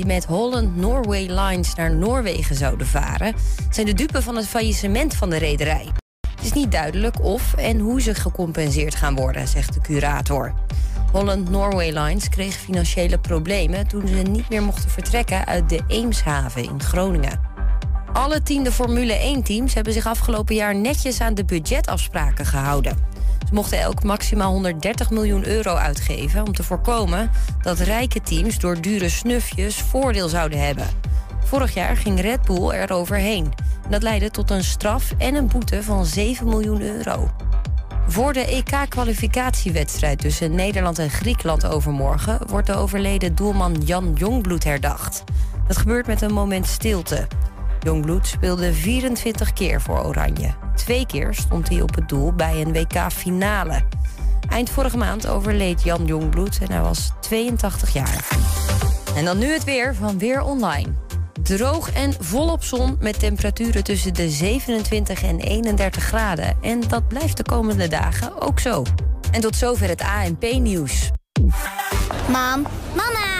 die met Holland Norway Lines naar Noorwegen zouden varen, zijn de dupe van het faillissement van de rederij. Het is niet duidelijk of en hoe ze gecompenseerd gaan worden, zegt de curator. Holland Norway Lines kreeg financiële problemen toen ze niet meer mochten vertrekken uit de Eemshaven in Groningen. Alle tiende Formule 1-teams hebben zich afgelopen jaar netjes aan de budgetafspraken gehouden. Mochten elk maximaal 130 miljoen euro uitgeven om te voorkomen dat rijke teams door dure snufjes voordeel zouden hebben. Vorig jaar ging Red Bull er overheen. Dat leidde tot een straf en een boete van 7 miljoen euro. Voor de EK-kwalificatiewedstrijd tussen Nederland en Griekenland overmorgen wordt de overleden doelman Jan Jongbloed herdacht. Dat gebeurt met een moment stilte. Jongbloed speelde 24 keer voor Oranje. Twee keer stond hij op het doel bij een WK-finale. Eind vorige maand overleed Jan Jongbloed en hij was 82 jaar. En dan nu het weer van Weer Online. Droog en volop zon met temperaturen tussen de 27 en 31 graden. En dat blijft de komende dagen ook zo. En tot zover het ANP-nieuws. Mam, mama,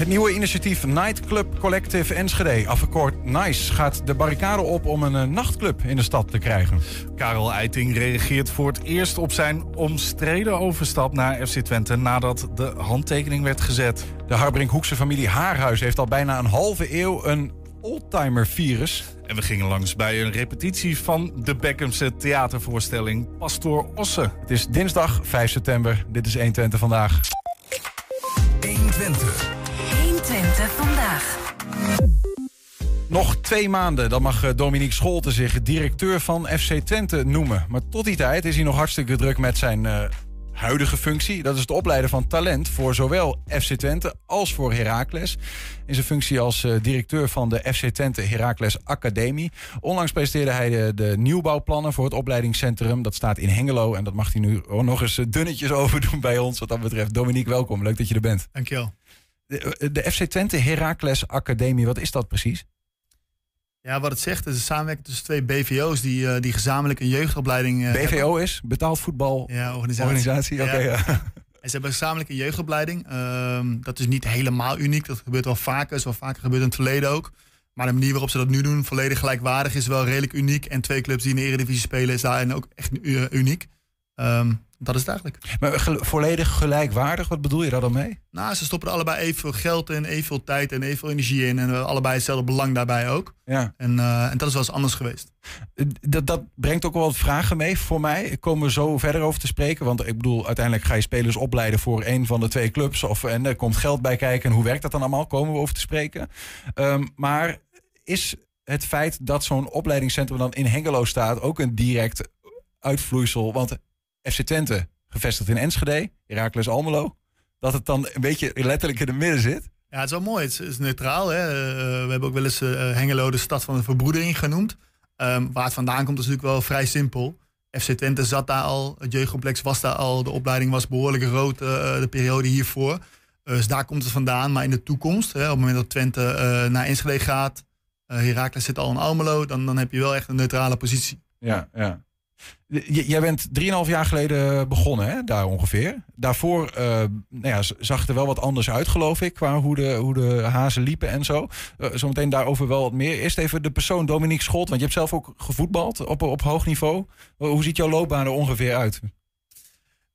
Het nieuwe initiatief Nightclub Collective Enschede, afgekort NICE, gaat de barricade op om een eh, nachtclub in de stad te krijgen. Karel Eiting reageert voor het eerst op zijn omstreden overstap naar FC Twente nadat de handtekening werd gezet. De Harbrink-Hoekse familie Haarhuis heeft al bijna een halve eeuw een oldtimer-virus. En we gingen langs bij een repetitie van de Beckhamse theatervoorstelling Pastoor Osse. Het is dinsdag 5 september. Dit is 120 vandaag. 120. 120 vandaag. Nog twee maanden, dan mag eh, Dominique Scholten zich directeur van FC Twente noemen. Maar tot die tijd is hij nog hartstikke druk met zijn eh, huidige functie. Dat is het opleiden van talent voor zowel FC Twente als voor Heracles. In zijn functie als eh, directeur van de FC Twente Heracles Academie. Onlangs presenteerde hij de, de nieuwbouwplannen voor het opleidingscentrum. Dat staat in Hengelo en dat mag hij nu nog eens dunnetjes over doen bij ons. Wat dat betreft, Dominique, welkom. Leuk dat je er bent. Dankjewel. De, de FC Twente Heracles Academie, wat is dat preze? Ja, wat het zegt, is een samenwerking tussen twee BVO's die, eh, die gezamenlijk een jeugdopleiding eh, BVO hebben. is betaald voetbal Ja, organisatie. organisatie. Ja. En ze hebben gezamenlijk een jeugdopleiding. Ehm, dat is niet helemaal uniek. Dat gebeurt wel vaker. Is wel vaker gebeurd in het verleden ook. Maar de manier waarop ze dat nu doen, volledig gelijkwaardig, is wel redelijk uniek. En twee clubs die in de Eredivisie spelen, is daarin ook echt uniek. Ehm, dat is het eigenlijk. Maar gel- volledig gelijkwaardig, wat bedoel je daar dan mee? Nou, ze stoppen er allebei evenveel geld in, evenveel tijd en evenveel energie in. En we hebben allebei hetzelfde belang daarbij ook. Ja. En, eh, en dat is wel eens anders geweest. Dat, dat brengt ook wel wat vragen mee voor mij. Ik kom er zo verder over te spreken. Want ik bedoel, uiteindelijk ga je spelers opleiden voor een van de twee clubs. Of, en er komt geld bij kijken. En hoe werkt dat dan allemaal? Komen we over te spreken. Ehm, maar is het feit dat zo'n opleidingscentrum dan in Hengelo staat ook een direct uitvloeisel? Want FC Twente, gevestigd in Enschede, Heracles Almelo, dat het dan een beetje letterlijk in het midden zit? Ja, het is wel mooi. Het is, neutraal. Hè? Eh, we hebben ook wel eens eh, Hengelo de stad van de verbroedering genoemd. Ehm, waar het vandaan komt is natuurlijk wel vrij simpel. FC Twente zat daar al, het jeugdcomplex was daar al, de opleiding was behoorlijk groot eh, de periode hiervoor. Eh, dus daar komt het vandaan. Maar in de toekomst, hè, op het moment dat Twente eh, naar Enschede gaat, eh Heracles zit al in Almelo, dan, dan heb je wel echt een neutrale positie. Ja, ja. Jij bent 3,5 jaar geleden begonnen, hè? daar ongeveer. Daarvoor eh, nou ja, zag het er wel wat anders uit, geloof ik, qua hoe de, hoe de hazen liepen en zo. Eh, zometeen daarover wel wat meer. Eerst even de persoon Dominique Scholt, want je hebt zelf ook gevoetbald op, op hoog niveau. Hoe ziet jouw loopbaan er ongeveer uit?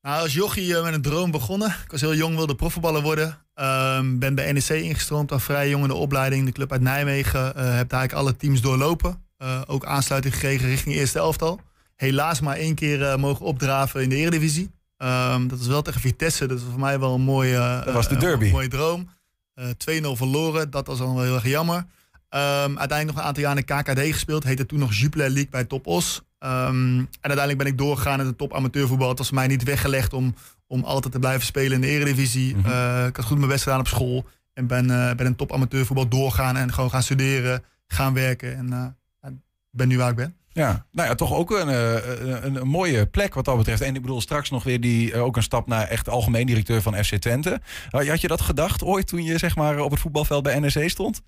Nou, als jochie eh, met een droom begonnen. Ik was heel jong, wilde profvoetballer worden. Ehm, ben bij NEC ingestroomd, al vrij jong in de opleiding. De club uit Nijmegen. heb daar eigenlijk alle teams doorlopen. Ook aansluiting gekregen richting eerste elftal. Helaas maar één keer eh, mogen opdraven in de Eredivisie. Ehm, dat is wel tegen Vitesse. Dat is voor mij wel een mooie, Dat was de eh, derby. een mooie droom. Eh 2-0 verloren. Dat was dan wel heel erg jammer. Ehm, uiteindelijk nog een aantal jaar in de KKD gespeeld. Heette toen nog Jupiler League bij Top Os. Ehm, en uiteindelijk ben ik doorgegaan in de top amateurvoetbal. Het was mij niet weggelegd om, om altijd te blijven spelen in de eredivisie. Mhm. Eh, ik had goed mijn best gedaan op school. En ben, eh ben in top amateurvoetbal doorgaan en gewoon gaan studeren, gaan werken. En eh, ben nu waar ik ben. Ja, nou ja, toch ook een, eh, een, een mooie plek wat dat betreft. En ik bedoel, straks nog weer die, eh, ook een stap naar echt algemeen directeur van FC Twente. Had had je dat gedacht ooit toen je zeg maar op het voetbalveld bij NEC stond?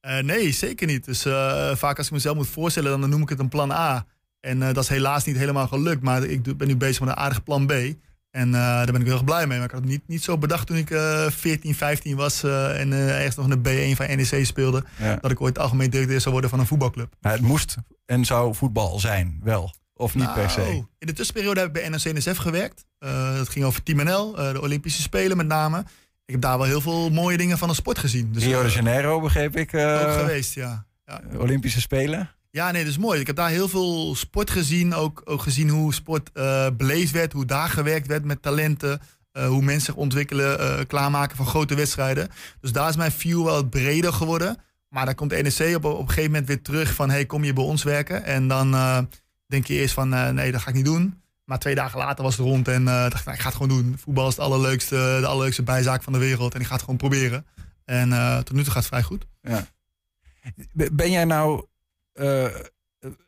Eh, nee, zeker niet. Dus eh, vaak als ik mezelf moet voorstellen, dan noem ik het een plan A. En eh, dat is helaas niet helemaal gelukt. Maar ik ben nu bezig met een aardig plan B. En eh, daar ben ik heel erg blij mee. Maar ik had het niet, niet zo bedacht toen ik eh 14, 15 was eh, en eh, ergens nog in de B1 van NEC speelde. Ja. Dat ik ooit algemeen directeur zou worden van een voetbalclub. Nou, het moest en zou voetbal zijn, wel. Of niet per se. Nou, In de tussenperiode heb ik bij NOC-NSF gewerkt. Eh, dat ging over Team NL, de Olympische Spelen met name. Ik heb daar wel heel veel mooie dingen van de sport gezien. Dus, Rio de Janeiro, begreep ik. ook geweest, ja. ja. Olympische Spelen. Ja, nee, dat is mooi. Ik heb daar heel veel sport gezien. Ook, ook gezien hoe sport eh, beleefd werd, hoe daar gewerkt werd met talenten. eh, hoe mensen zich ontwikkelen, eh, klaarmaken voor grote wedstrijden. Dus daar is mijn view wel breder geworden. Maar dan komt de NEC op, op een gegeven moment weer terug van... hey, kom je bij ons werken? En dan denk je eerst van, nee, dat ga ik niet doen. Maar twee dagen later was het rond en dacht ik, nou, ik ga het gewoon doen. Voetbal is het allerleukste, de allerleukste bijzaak van de wereld. En ik ga het gewoon proberen. En tot nu toe gaat het vrij goed. B- Ben jij nou eh,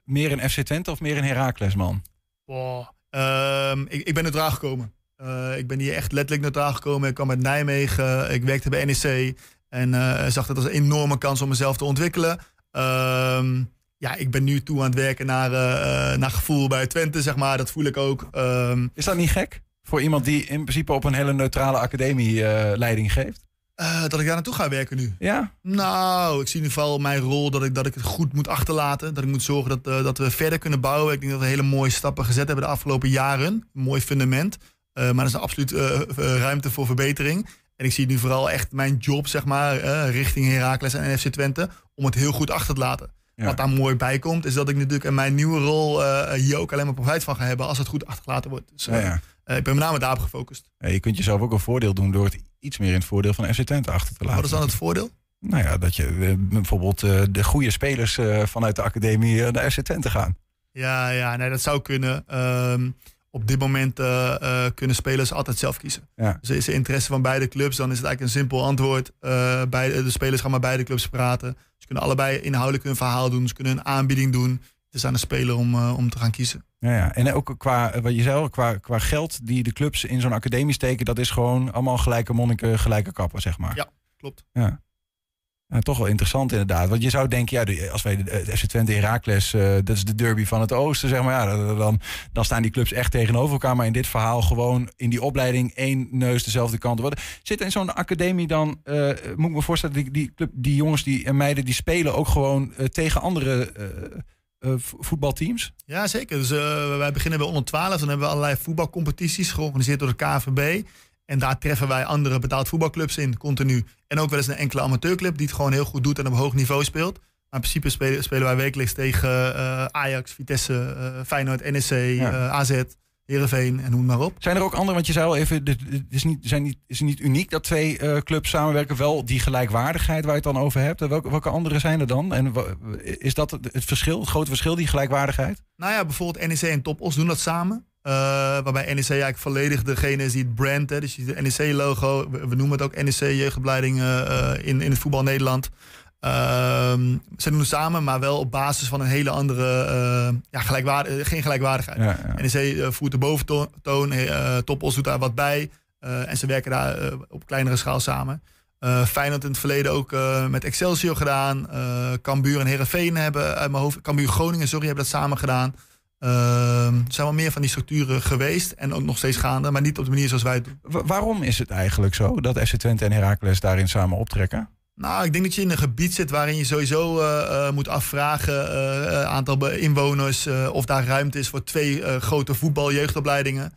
meer een FC Twente of meer een Heracles, man? Wow. Ehm, ik, ik ben neutraal gekomen. Eh, ik ben hier echt letterlijk neutraal gekomen. Ik kwam uit Nijmegen. Ik werkte bij NEC. En eh, zag dat als een enorme kans om mezelf te ontwikkelen. Ehm, ja, ik ben nu toe aan het werken naar, eh, eh, naar gevoel bij Twente, zeg maar. Dat voel ik ook. Ehm, Is dat niet gek? Voor iemand die in principe op een hele neutrale academie eh, leiding geeft? Eh, dat ik daar naartoe ga werken nu. Ja? Nou, ik zie nu vooral mijn rol dat ik, dat ik het goed moet achterlaten. Dat ik moet zorgen dat, eh, dat we verder kunnen bouwen. Ik denk dat we hele mooie stappen gezet hebben de afgelopen jaren. Een mooi fundament. Eh, maar er is absoluut eh, eh, ruimte voor verbetering. En ik zie nu vooral echt mijn job, zeg maar, richting Heracles en FC Twente. Om het heel goed achter te laten. Ja. Wat daar mooi bij komt, is dat ik natuurlijk in mijn nieuwe rol hier ook alleen maar profijt van ga hebben als het goed achtergelaten wordt. Dus Ja, ja. Eh, ik ben met name daarop gefocust. Ja, je kunt jezelf ook een voordeel doen door het iets meer in het voordeel van FC Twente achter te laten. Wat is dan het voordeel? Nou ja, dat je eh, bijvoorbeeld eh, de goede spelers vanuit de academie naar FC Twente gaan. Ja, ja nee, dat zou kunnen. Ehm, op dit moment kunnen spelers altijd zelf kiezen. Ja. Dus is er interesse van beide clubs, dan is het eigenlijk een simpel antwoord. Eh, beide, de spelers gaan maar beide clubs praten. Ze kunnen allebei inhoudelijk hun verhaal doen. Ze kunnen een aanbieding doen. Is aan de speler om, eh, om te gaan kiezen. Ja, ja. En ook qua, eh, wat je zei, qua, qua geld die de clubs in zo'n academie steken, dat is gewoon allemaal gelijke monniken, gelijke kappen, zeg maar. Ja. Klopt. Ja. Ja, toch wel interessant inderdaad. Want je zou denken, ja, de- als wij de, FC Twente Heracles, eh dat is de derby van het oosten, zeg maar. Ja, dan- dan, staan die clubs echt tegenover elkaar. Maar in dit verhaal gewoon in die opleiding één neus dezelfde kant op. Zit in zo'n academie dan, eh, moet ik me voorstellen, die, die, club, die jongens die, en meiden, die spelen ook gewoon eh, tegen andere eh, vo- voetbalteams? Ja, zeker. Dus eh, wij beginnen bij onder 12. Dan hebben we allerlei voetbalcompetities georganiseerd door de KVB. En daar treffen wij andere betaald voetbalclubs in, continu. En ook wel eens een enkele amateurclub die het gewoon heel goed doet en op hoog niveau speelt. Maar in principe spelen, spelen wij wekelijks tegen eh, Ajax, Vitesse, Feyenoord, NEC, AZ, Heerenveen en noem maar op. Zijn er ook andere, want je zei al even, dit- dit is niet, zijn niet, is niet uniek dat twee eh, clubs samenwerken. Wel die gelijkwaardigheid waar je het dan over hebt. Welke, welke andere zijn er dan? En is dat het het verschil, het grote verschil, die gelijkwaardigheid? Nou ja, bijvoorbeeld NEC en Topos doen dat samen. Eh, waarbij NEC eigenlijk volledig degene is die het brand, hè, dus het NEC-logo. We, we noemen het ook NEC Jeugdopleiding eh, eh, in, in het voetbal Nederland. Ehm, ze doen het samen, maar wel op basis van een hele andere, eh, ja, gelijkwaard, eh, geen gelijkwaardigheid. Ja, ja. NEC eh, voert de boventoon, eh Topos doet daar wat bij. en ze werken daar op kleinere schaal samen. Feyenoord in het verleden ook met Excelsior gedaan. Cambuur en Herenveen hebben uit mijn hoofd... Cambuur Groningen, sorry, hebben dat samen gedaan. Ehm, er zijn wel meer van die structuren geweest en ook nog steeds gaande, maar niet op de manier zoals wij het doen. Wa- waarom is het eigenlijk zo dat FC Twente en Heracles daarin samen optrekken? Nou, ik denk dat je in een gebied zit waarin je sowieso eh, eh, moet afvragen, eh, aantal inwoners, of daar ruimte is voor twee grote voetbaljeugdopleidingen.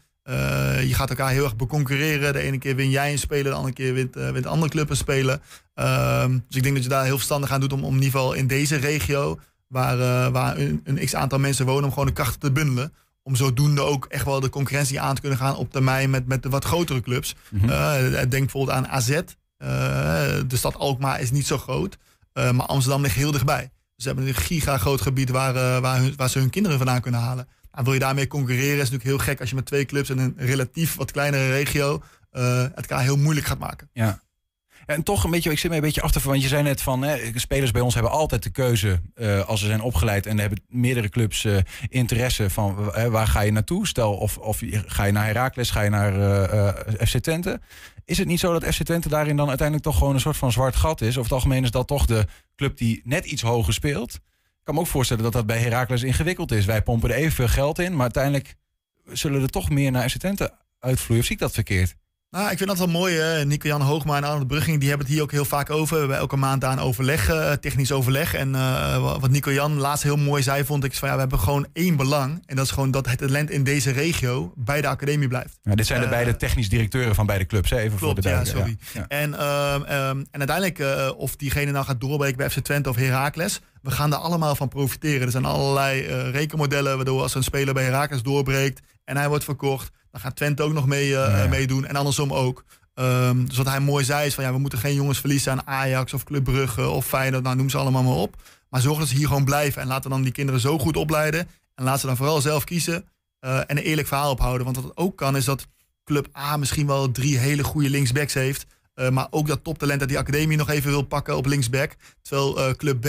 Je gaat elkaar heel erg beconcurreren. De ene keer win jij een speler, de andere keer wint, wint andere club een speler. Ehm, dus ik denk dat je daar heel verstandig aan doet om, om in ieder geval in deze regio, waar, waar een, een x aantal mensen wonen, om gewoon de krachten te bundelen. Om zodoende ook echt wel de concurrentie aan te kunnen gaan op termijn met, met de wat grotere clubs. Mhm. Denk bijvoorbeeld aan AZ. Eh, de stad Alkmaar is niet zo groot. Uh, maar Amsterdam ligt heel dichtbij. Ze hebben een giga groot gebied waar, uh, waar, hun, waar, ze hun kinderen vandaan kunnen halen. Nou, wil je daarmee concurreren is natuurlijk heel gek als je met twee clubs in een relatief wat kleinere regio het elkaar heel moeilijk gaat maken. Ja. En toch een beetje, ik zit me een beetje af te want je zei net van, hè, spelers bij ons hebben altijd de keuze uh, als ze zijn opgeleid en hebben meerdere clubs uh, interesse van uh, waar ga je naartoe? Stel, of, of ga je naar Herakles, ga je naar FC Twente? Is het niet zo dat FC Twente daarin dan uiteindelijk toch gewoon een soort van zwart gat is? Of het algemeen is dat toch de club die net iets hoger speelt? Ik kan me ook voorstellen dat dat bij Herakles ingewikkeld is. Wij pompen er evenveel geld in, maar uiteindelijk zullen er toch meer naar FC Twente uitvloeien. Of zie ik dat verkeerd? Nou, ik vind dat wel mooi. Nico-Jan Hoogma en Arnold Brugging die hebben het hier ook heel vaak over. We hebben elke maand aan overleg, uh, technisch overleg. En uh, wat Nico-Jan laatst heel mooi zei, vond ik... Van, ja, we hebben gewoon één belang. En dat is gewoon dat het talent in deze regio bij de academie blijft. Ja, dit zijn de uh, beide technisch directeuren van beide clubs. Hè? Even klopt, voor de ja, sorry. Ja. En, um, en uiteindelijk, of diegene nou gaat doorbreken bij FC Twente of Heracles... we gaan daar allemaal van profiteren. Er zijn allerlei rekenmodellen waardoor als een speler bij Heracles doorbreekt... en hij wordt verkocht dan gaat Twente ook nog mee, uh, ja. meedoen. En andersom ook. Um, dus wat hij mooi zei is van ja, we moeten geen jongens verliezen aan Ajax of Club Brugge of Feyenoord. Nou, noem ze allemaal maar op. Maar zorg dat ze hier gewoon blijven. En laten dan die kinderen zo goed opleiden. En laat ze dan vooral zelf kiezen. Uh, en een eerlijk verhaal ophouden. Want wat ook kan is dat Club A misschien wel drie hele goede linksbacks heeft. Uh, maar ook dat toptalent dat die academie nog even wil pakken op linksback. Terwijl uh, Club B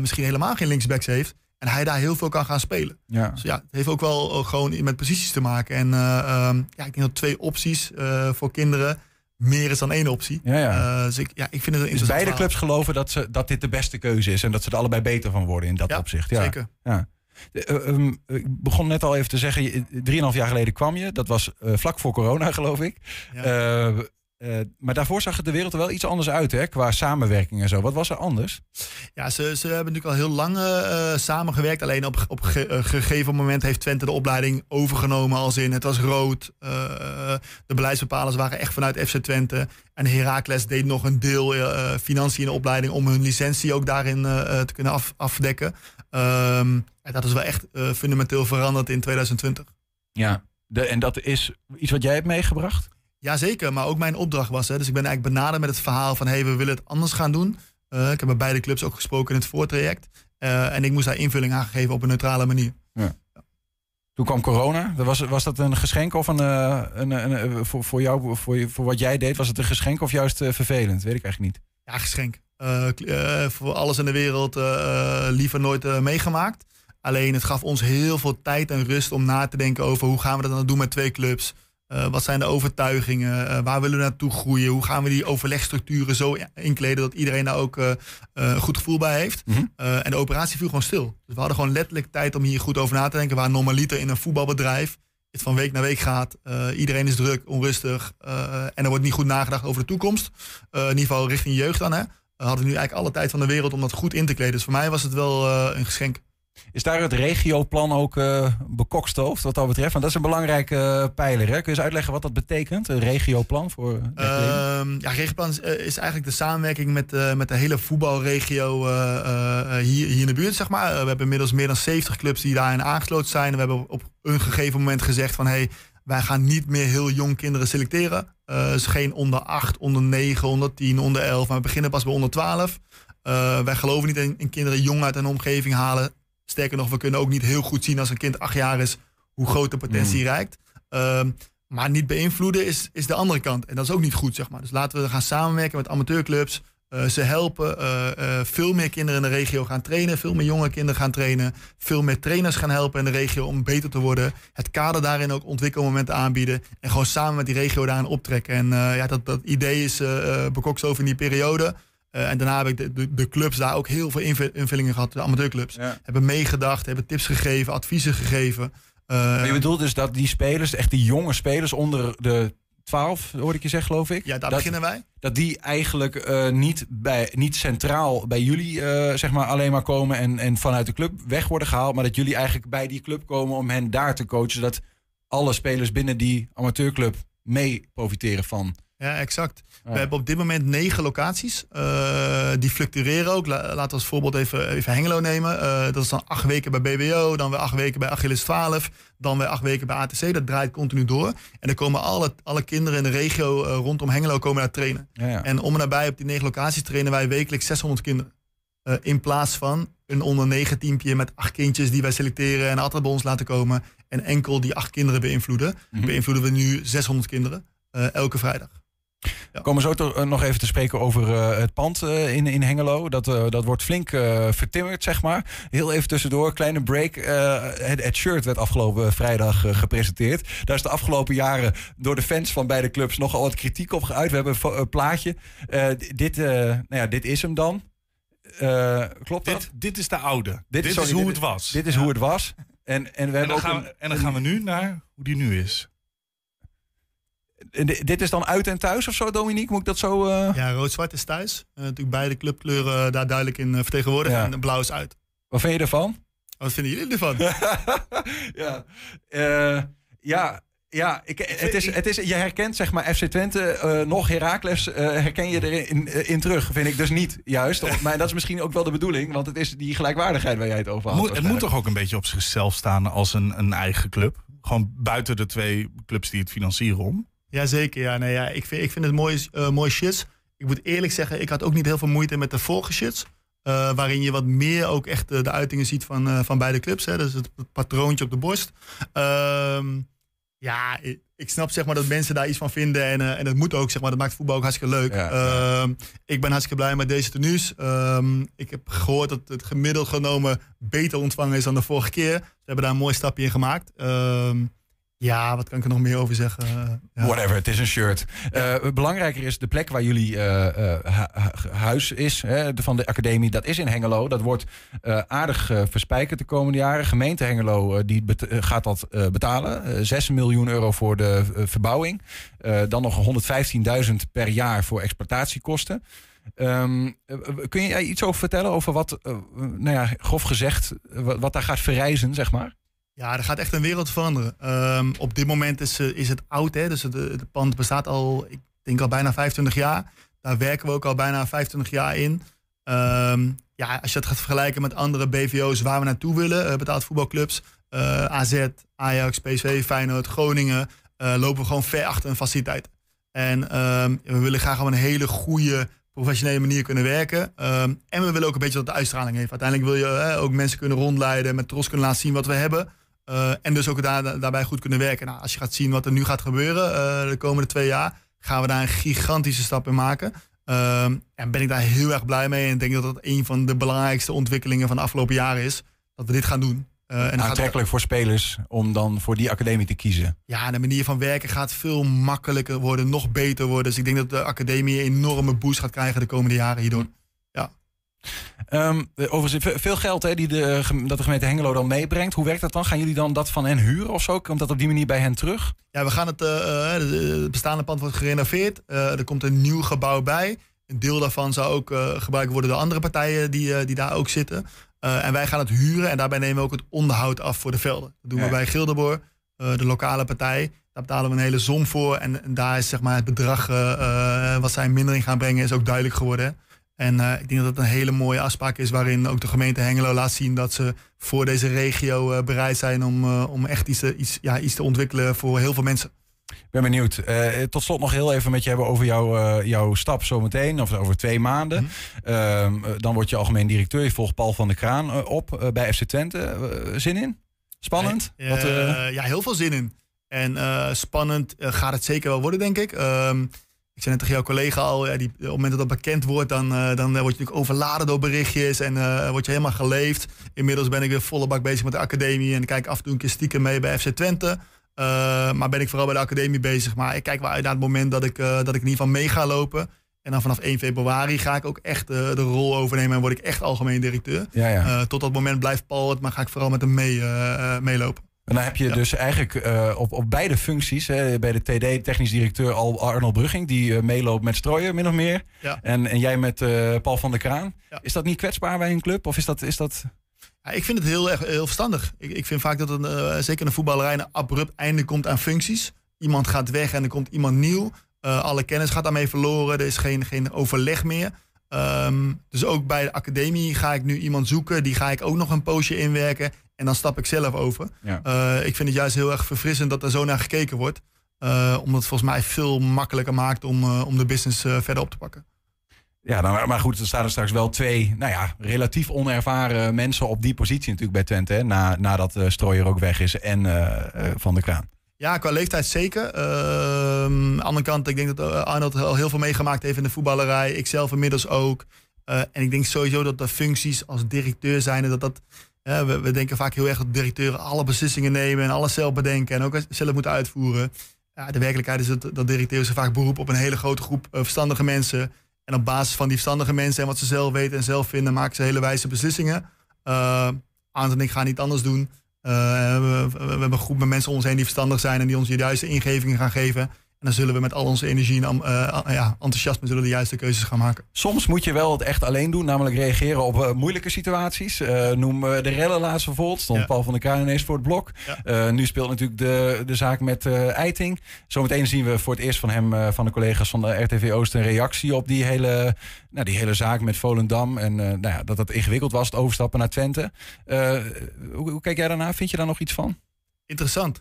misschien helemaal geen linksbacks heeft. En hij daar heel veel kan gaan spelen. Ja. Dus ja, het heeft ook wel gewoon met posities te maken. En uh, um, ja, ik denk dat twee opties uh, voor kinderen meer is dan één optie. Ja, ja. Uh, dus ik, ja, ik vind het dus beide clubs geloven dat, ze, dat dit de beste keuze is. En dat ze er allebei beter van worden in dat ja, opzicht. Ja, zeker. Ja. De, um, ik begon net al even te zeggen, drieënhalf jaar geleden kwam je. Dat was vlak voor corona, geloof ik. Ja. Uh, maar daarvoor zag het de wereld er wel iets anders uit, hè, qua samenwerking en zo. Wat was er anders? Ja, ze, ze hebben natuurlijk al heel lang uh, samengewerkt. Alleen op, op ge, uh, gegeven moment heeft Twente de opleiding overgenomen. Als in het was rood. de beleidsbepalers waren echt vanuit FC Twente. En Heracles deed nog een deel financiën in de opleiding om hun licentie ook daarin te kunnen af, afdekken. Um, en dat is wel echt fundamenteel veranderd in 2020. Ja, de, en dat is iets wat jij hebt meegebracht? Jazeker, maar ook mijn opdracht was. Hè. Dus ik ben eigenlijk benaderd met het verhaal van... hey, we willen het anders gaan doen. Uh, ik heb bij beide clubs ook gesproken in het voortraject. Uh, en ik moest daar invulling aan geven op een neutrale manier. Ja. Toen kwam corona. Was, was dat een geschenk of een, een, een, een, voor, voor jou, voor, voor wat jij deed, was het een geschenk of juist vervelend? Weet ik eigenlijk niet. Ja, geschenk. voor alles in de wereld liever nooit meegemaakt. Alleen het gaf ons heel veel tijd en rust om na te denken over hoe gaan we dat dan doen met twee clubs. Uh, wat zijn de overtuigingen? Uh, waar willen we naartoe groeien? Hoe gaan we die overlegstructuren zo inkleden dat iedereen daar ook uh, een goed gevoel bij heeft? Mm -hmm. en de operatie viel gewoon stil. Dus we hadden gewoon letterlijk tijd om hier goed over na te denken. Waar normaliter in een voetbalbedrijf het van week naar week gaat. iedereen is druk, onrustig. en er wordt niet goed nagedacht over de toekomst. in ieder geval richting jeugd dan. Hè. We hadden nu eigenlijk alle tijd van de wereld om dat goed in te kleden. Dus voor mij was het wel een geschenk. Is daar het regioplan ook uh, bekokstoofd wat dat betreft? Want dat is een belangrijke uh, pijler. Hè? Kun je eens uitleggen wat dat betekent, een regioplan? Voor uh, ja, regioplan is, eigenlijk de samenwerking met, met de hele voetbalregio hier, hier in de buurt. Zeg maar. we hebben inmiddels meer dan 70 clubs die daarin aangesloten zijn. We hebben op een gegeven moment gezegd van... Hey, wij gaan niet meer heel jong kinderen selecteren. dus geen onder 8, onder 9, onder 10, onder 11. Maar we beginnen pas bij onder 12. wij geloven niet in kinderen jong uit een omgeving halen Sterker nog, we kunnen ook niet heel goed zien als een kind acht jaar is hoe groot de potentie mm. reikt. Um, maar niet beïnvloeden is, is de andere kant. En dat is ook niet goed, zeg maar. Dus laten we gaan samenwerken met amateurclubs. Uh, ze helpen. Uh, uh, veel meer kinderen in de regio gaan trainen. Veel meer jonge kinderen gaan trainen. Veel meer trainers gaan helpen in de regio om beter te worden. Het kader daarin ook ontwikkelmomenten aanbieden. En gewoon samen met die regio daarin optrekken. En ja, dat, dat idee is bekokst over in die periode. Uh, en daarna heb ik de, de, de, clubs daar ook heel veel invullingen gehad. De amateurclubs ja. hebben meegedacht, hebben tips gegeven, adviezen gegeven. Uh, je bedoelt dus dat die spelers, echt die jonge spelers onder de 12, hoorde ik je zeggen, geloof ik. Ja, daar dat, beginnen wij. Dat die eigenlijk uh, niet, bij, niet centraal bij jullie zeg maar alleen maar komen en, en vanuit de club weg worden gehaald. Maar dat jullie eigenlijk bij die club komen om hen daar te coachen. Zodat alle spelers binnen die amateurclub mee profiteren van ja, exact. Ja. We hebben op dit moment negen locaties. Uh, die fluctueren ook. La, laten we als voorbeeld even, even Hengelo nemen. Uh, dat is dan acht weken bij BBO, dan weer acht weken bij Achilles 12, dan weer acht weken bij ATC. Dat draait continu door. En dan komen alle, alle kinderen in de regio uh, rondom Hengelo komen daar trainen. Ja, ja. En om en nabij op die negen locaties trainen wij wekelijks 600 kinderen. Eh, in plaats van een onder 9 teampje met acht kindjes die wij selecteren en altijd bij ons laten komen. En enkel die acht kinderen beïnvloeden. Mhm. Beïnvloeden we nu 600 kinderen eh, elke vrijdag. We komen zo eh, nog even te spreken over eh, het pand eh, in, in Hengelo. Dat, dat wordt flink vertimmerd, zeg maar. Heel even tussendoor, kleine break. Het, het shirt werd afgelopen vrijdag gepresenteerd. Daar is de afgelopen jaren door de fans van beide clubs nogal wat kritiek op geuit. We hebben een plaatje. Dit, nou ja, dit is hem dan. Klopt dat? Dit, is de oude. Dit, is, sorry, hoe dit- het was. Dit is Ja. hoe het was. En, en we En dan, gaan we, en dan gaan we nu naar hoe die nu is. Dit is dan uit en thuis of zo, Dominique? Moet ik dat zo... eh, Ja, rood-zwart is thuis. Eh, natuurlijk beide clubkleuren daar duidelijk in eh, vertegenwoordigd. Ja. En blauw is uit. Wat vind je ervan? Wat vinden jullie ervan? ja, Eh, ja, ja ik, het is, het is, je herkent zeg maar FC Twente, eh, nog Heracles, eh, herken je erin in, in terug, vind ik dus niet juist. Maar dat is misschien ook wel de bedoeling, want het is die gelijkwaardigheid waar jij het over had. Moet, het moet toch ook een beetje op zichzelf staan als een, een eigen club? Gewoon buiten de twee clubs die het financieren om. Jazeker, ja. Nee, ja ik, vind, ik vind het mooie, eh mooie shirts. Ik moet eerlijk zeggen, ik had ook niet heel veel moeite met de vorige shirts. eh, waarin je wat meer ook echt eh, de uitingen ziet van, eh, van beide clubs. Hè. Dus het, het patroontje op de borst. Ehm, ja, ik, ik snap zeg maar dat mensen daar iets van vinden. En, en dat moet ook, zeg maar. Dat maakt voetbal ook hartstikke leuk. Ja. Ehm, ik ben hartstikke blij met deze tenues. Ehm, ik heb gehoord dat het gemiddeld genomen beter ontvangen is dan de vorige keer. Ze hebben daar een mooi stapje in gemaakt. Ja, wat kan ik er nog meer over zeggen? Eh, ja. Whatever, het is een shirt. Eh, belangrijker is de plek waar jullie eh, hu- hu- huis is, hè, van de academie. Dat is in Hengelo. Dat wordt aardig verspijkerd de komende jaren. Gemeente Hengelo die gaat dat betalen. Eh 6 miljoen euro voor de verbouwing. Dan nog 115.000 per jaar voor exploitatiekosten. Ehm, eh, kun je iets over vertellen over wat, nou ja, grof gezegd, wat, wat daar gaat verrijzen, zeg maar? Ja, er gaat echt een wereld veranderen. Ehm, op dit moment is, eh, is het oud, hè? dus het, het pand bestaat al, ik denk al bijna 25 jaar. Daar werken we ook al bijna 25 jaar in. Ehm, ja, als je het gaat vergelijken met andere BVO's waar we naartoe willen, eh, betaald voetbalclubs, eh, AZ, Ajax, PSV, Feyenoord, Groningen, eh, lopen we gewoon ver achter een faciliteit. En ehm, we willen graag op een hele goede, professionele manier kunnen werken. En we willen ook een beetje dat het uitstraling heeft. Uiteindelijk wil je eh, ook mensen kunnen rondleiden, met trots kunnen laten zien wat we hebben. Eh, en dus ook daar, daarbij goed kunnen werken. Nou, als je gaat zien wat er nu gaat gebeuren eh, de komende twee jaar, gaan we daar een gigantische stap in maken. Ehm, en ben ik daar heel erg blij mee. En ik denk dat dat een van de belangrijkste ontwikkelingen van de afgelopen jaren is. Dat we dit gaan doen. Eh, en gaat- Aantrekkelijk voor spelers om dan voor die academie te kiezen. ja, de manier van werken gaat veel makkelijker worden, nog beter worden. Dus ik denk dat de academie een enorme boost gaat krijgen de komende jaren hierdoor. Ehm, overigens, ve- veel geld hè, die de, gem- dat de gemeente Hengelo dan meebrengt. Hoe werkt dat dan? Gaan jullie dan dat van hen huren of zo? Komt dat op die manier bij hen terug? Ja, we gaan het, eh, eh, het bestaande pand wordt gerenoveerd. Eh, er komt een nieuw gebouw bij. Een deel daarvan zou ook eh, gebruikt worden door andere partijen die, eh, die daar ook zitten. Eh, en wij gaan het huren en daarbij nemen we ook het onderhoud af voor de velden. Dat doen Ja. we bij Gilderboor, eh, de lokale partij. Daar betalen we een hele som voor. En, en daar is zeg maar, het bedrag eh, eh, wat zij in mindering gaan brengen, is ook duidelijk geworden. En eh, ik denk dat het een hele mooie afspraak is waarin ook de gemeente Hengelo laat zien dat ze voor deze regio eh, bereid zijn om, eh, om echt iets te, iets, ja, iets te ontwikkelen voor heel veel mensen. Ik ben benieuwd. Tot slot nog heel even met je hebben over jouw, jouw stap zometeen. Of over twee maanden. Mhm. Ehm, eh, dan word je algemeen directeur. Je volgt Paul van der Kraan op bij FC Twente. Zin in? Spannend? Wat, ja, heel veel zin in. En spannend gaat het zeker wel worden, denk ik. Ehm, ik zei net tegen jouw collega al, ja, die, op het moment dat dat bekend wordt, dan, eh, dan word je natuurlijk overladen door berichtjes en eh, word je helemaal geleefd. Inmiddels ben ik weer volle bak bezig met de academie en kijk af en toe een keer stiekem mee bij FC Twente. Eh, maar ben ik vooral bij de academie bezig. Maar ik kijk wel uit naar het moment dat ik, eh, dat ik in ieder geval mee ga lopen. En dan vanaf 1 februari ga ik ook echt eh, de rol overnemen en word ik echt algemeen directeur. ja, ja. Eh, tot dat moment blijft Paul het, maar ga ik vooral met hem mee, eh, eh, meelopen. En dan heb je Ja. dus eigenlijk eh, op, op beide functies, hè, bij de TD, technisch directeur Al Arnold Brugging, die eh, meeloopt met Strooien, min of meer. Ja. En, en jij met eh, Paul van der Kraan. Ja. Is dat niet kwetsbaar bij een club? Of is dat. Is dat... Ja, ik vind het heel erg heel verstandig. Ik, ik vind vaak dat een, zeker de voetballerij een abrupt einde komt aan functies. Iemand gaat weg en er komt iemand nieuw. Alle kennis gaat daarmee verloren. Er is geen, geen overleg meer. Ehm, dus ook bij de academie ga ik nu iemand zoeken. Die ga ik ook nog een poosje inwerken. En dan stap ik zelf over. Ja. Eh, ik vind het juist heel erg verfrissend dat er zo naar gekeken wordt. Eh, omdat het volgens mij veel makkelijker maakt om, eh, om de business verder op te pakken. Ja, dan, maar goed, er staan er straks wel twee nou ja, relatief onervaren mensen op die positie natuurlijk bij Twente. Hè, na, nadat uh, Strooier ook weg is en Van de Kraan. Ja, qua leeftijd zeker. Uh, aan de andere kant, ik denk dat Arnold al heel veel meegemaakt heeft in de voetballerij. Ik zelf inmiddels ook. en ik denk sowieso dat de functies als directeur zijn, dat dat we, we, denken vaak heel erg dat directeuren alle beslissingen nemen en alles zelf bedenken en ook zelf moeten uitvoeren. Ja, de werkelijkheid is dat, dat directeuren vaak beroep op een hele grote groep uh, verstandige mensen. En op basis van die verstandige mensen en wat ze zelf weten en zelf vinden, maken ze hele wijze beslissingen. Uh, en ik ga niet anders doen. We, we, hebben een groep met mensen om ons heen die verstandig zijn en die ons de juiste ingevingen gaan geven dan zullen we met al onze energie en uh, ja, enthousiasme zullen de juiste keuzes gaan maken. Soms moet je wel het echt alleen doen, namelijk reageren op uh, moeilijke situaties. Uh, noem de rellen laatst bijvoorbeeld, stond Paul van der Kraan ineens voor het blok. Ja. nu speelt natuurlijk de, de zaak met Eiting. Zometeen zien we voor het eerst van hem, van de collega's van de RTV Oost, een reactie op die hele, nou, die hele zaak met Volendam. En nou ja, dat het ingewikkeld was, het overstappen naar Twente. Hoe, hoe kijk jij daarna? Vind je daar nog iets van? Interessant.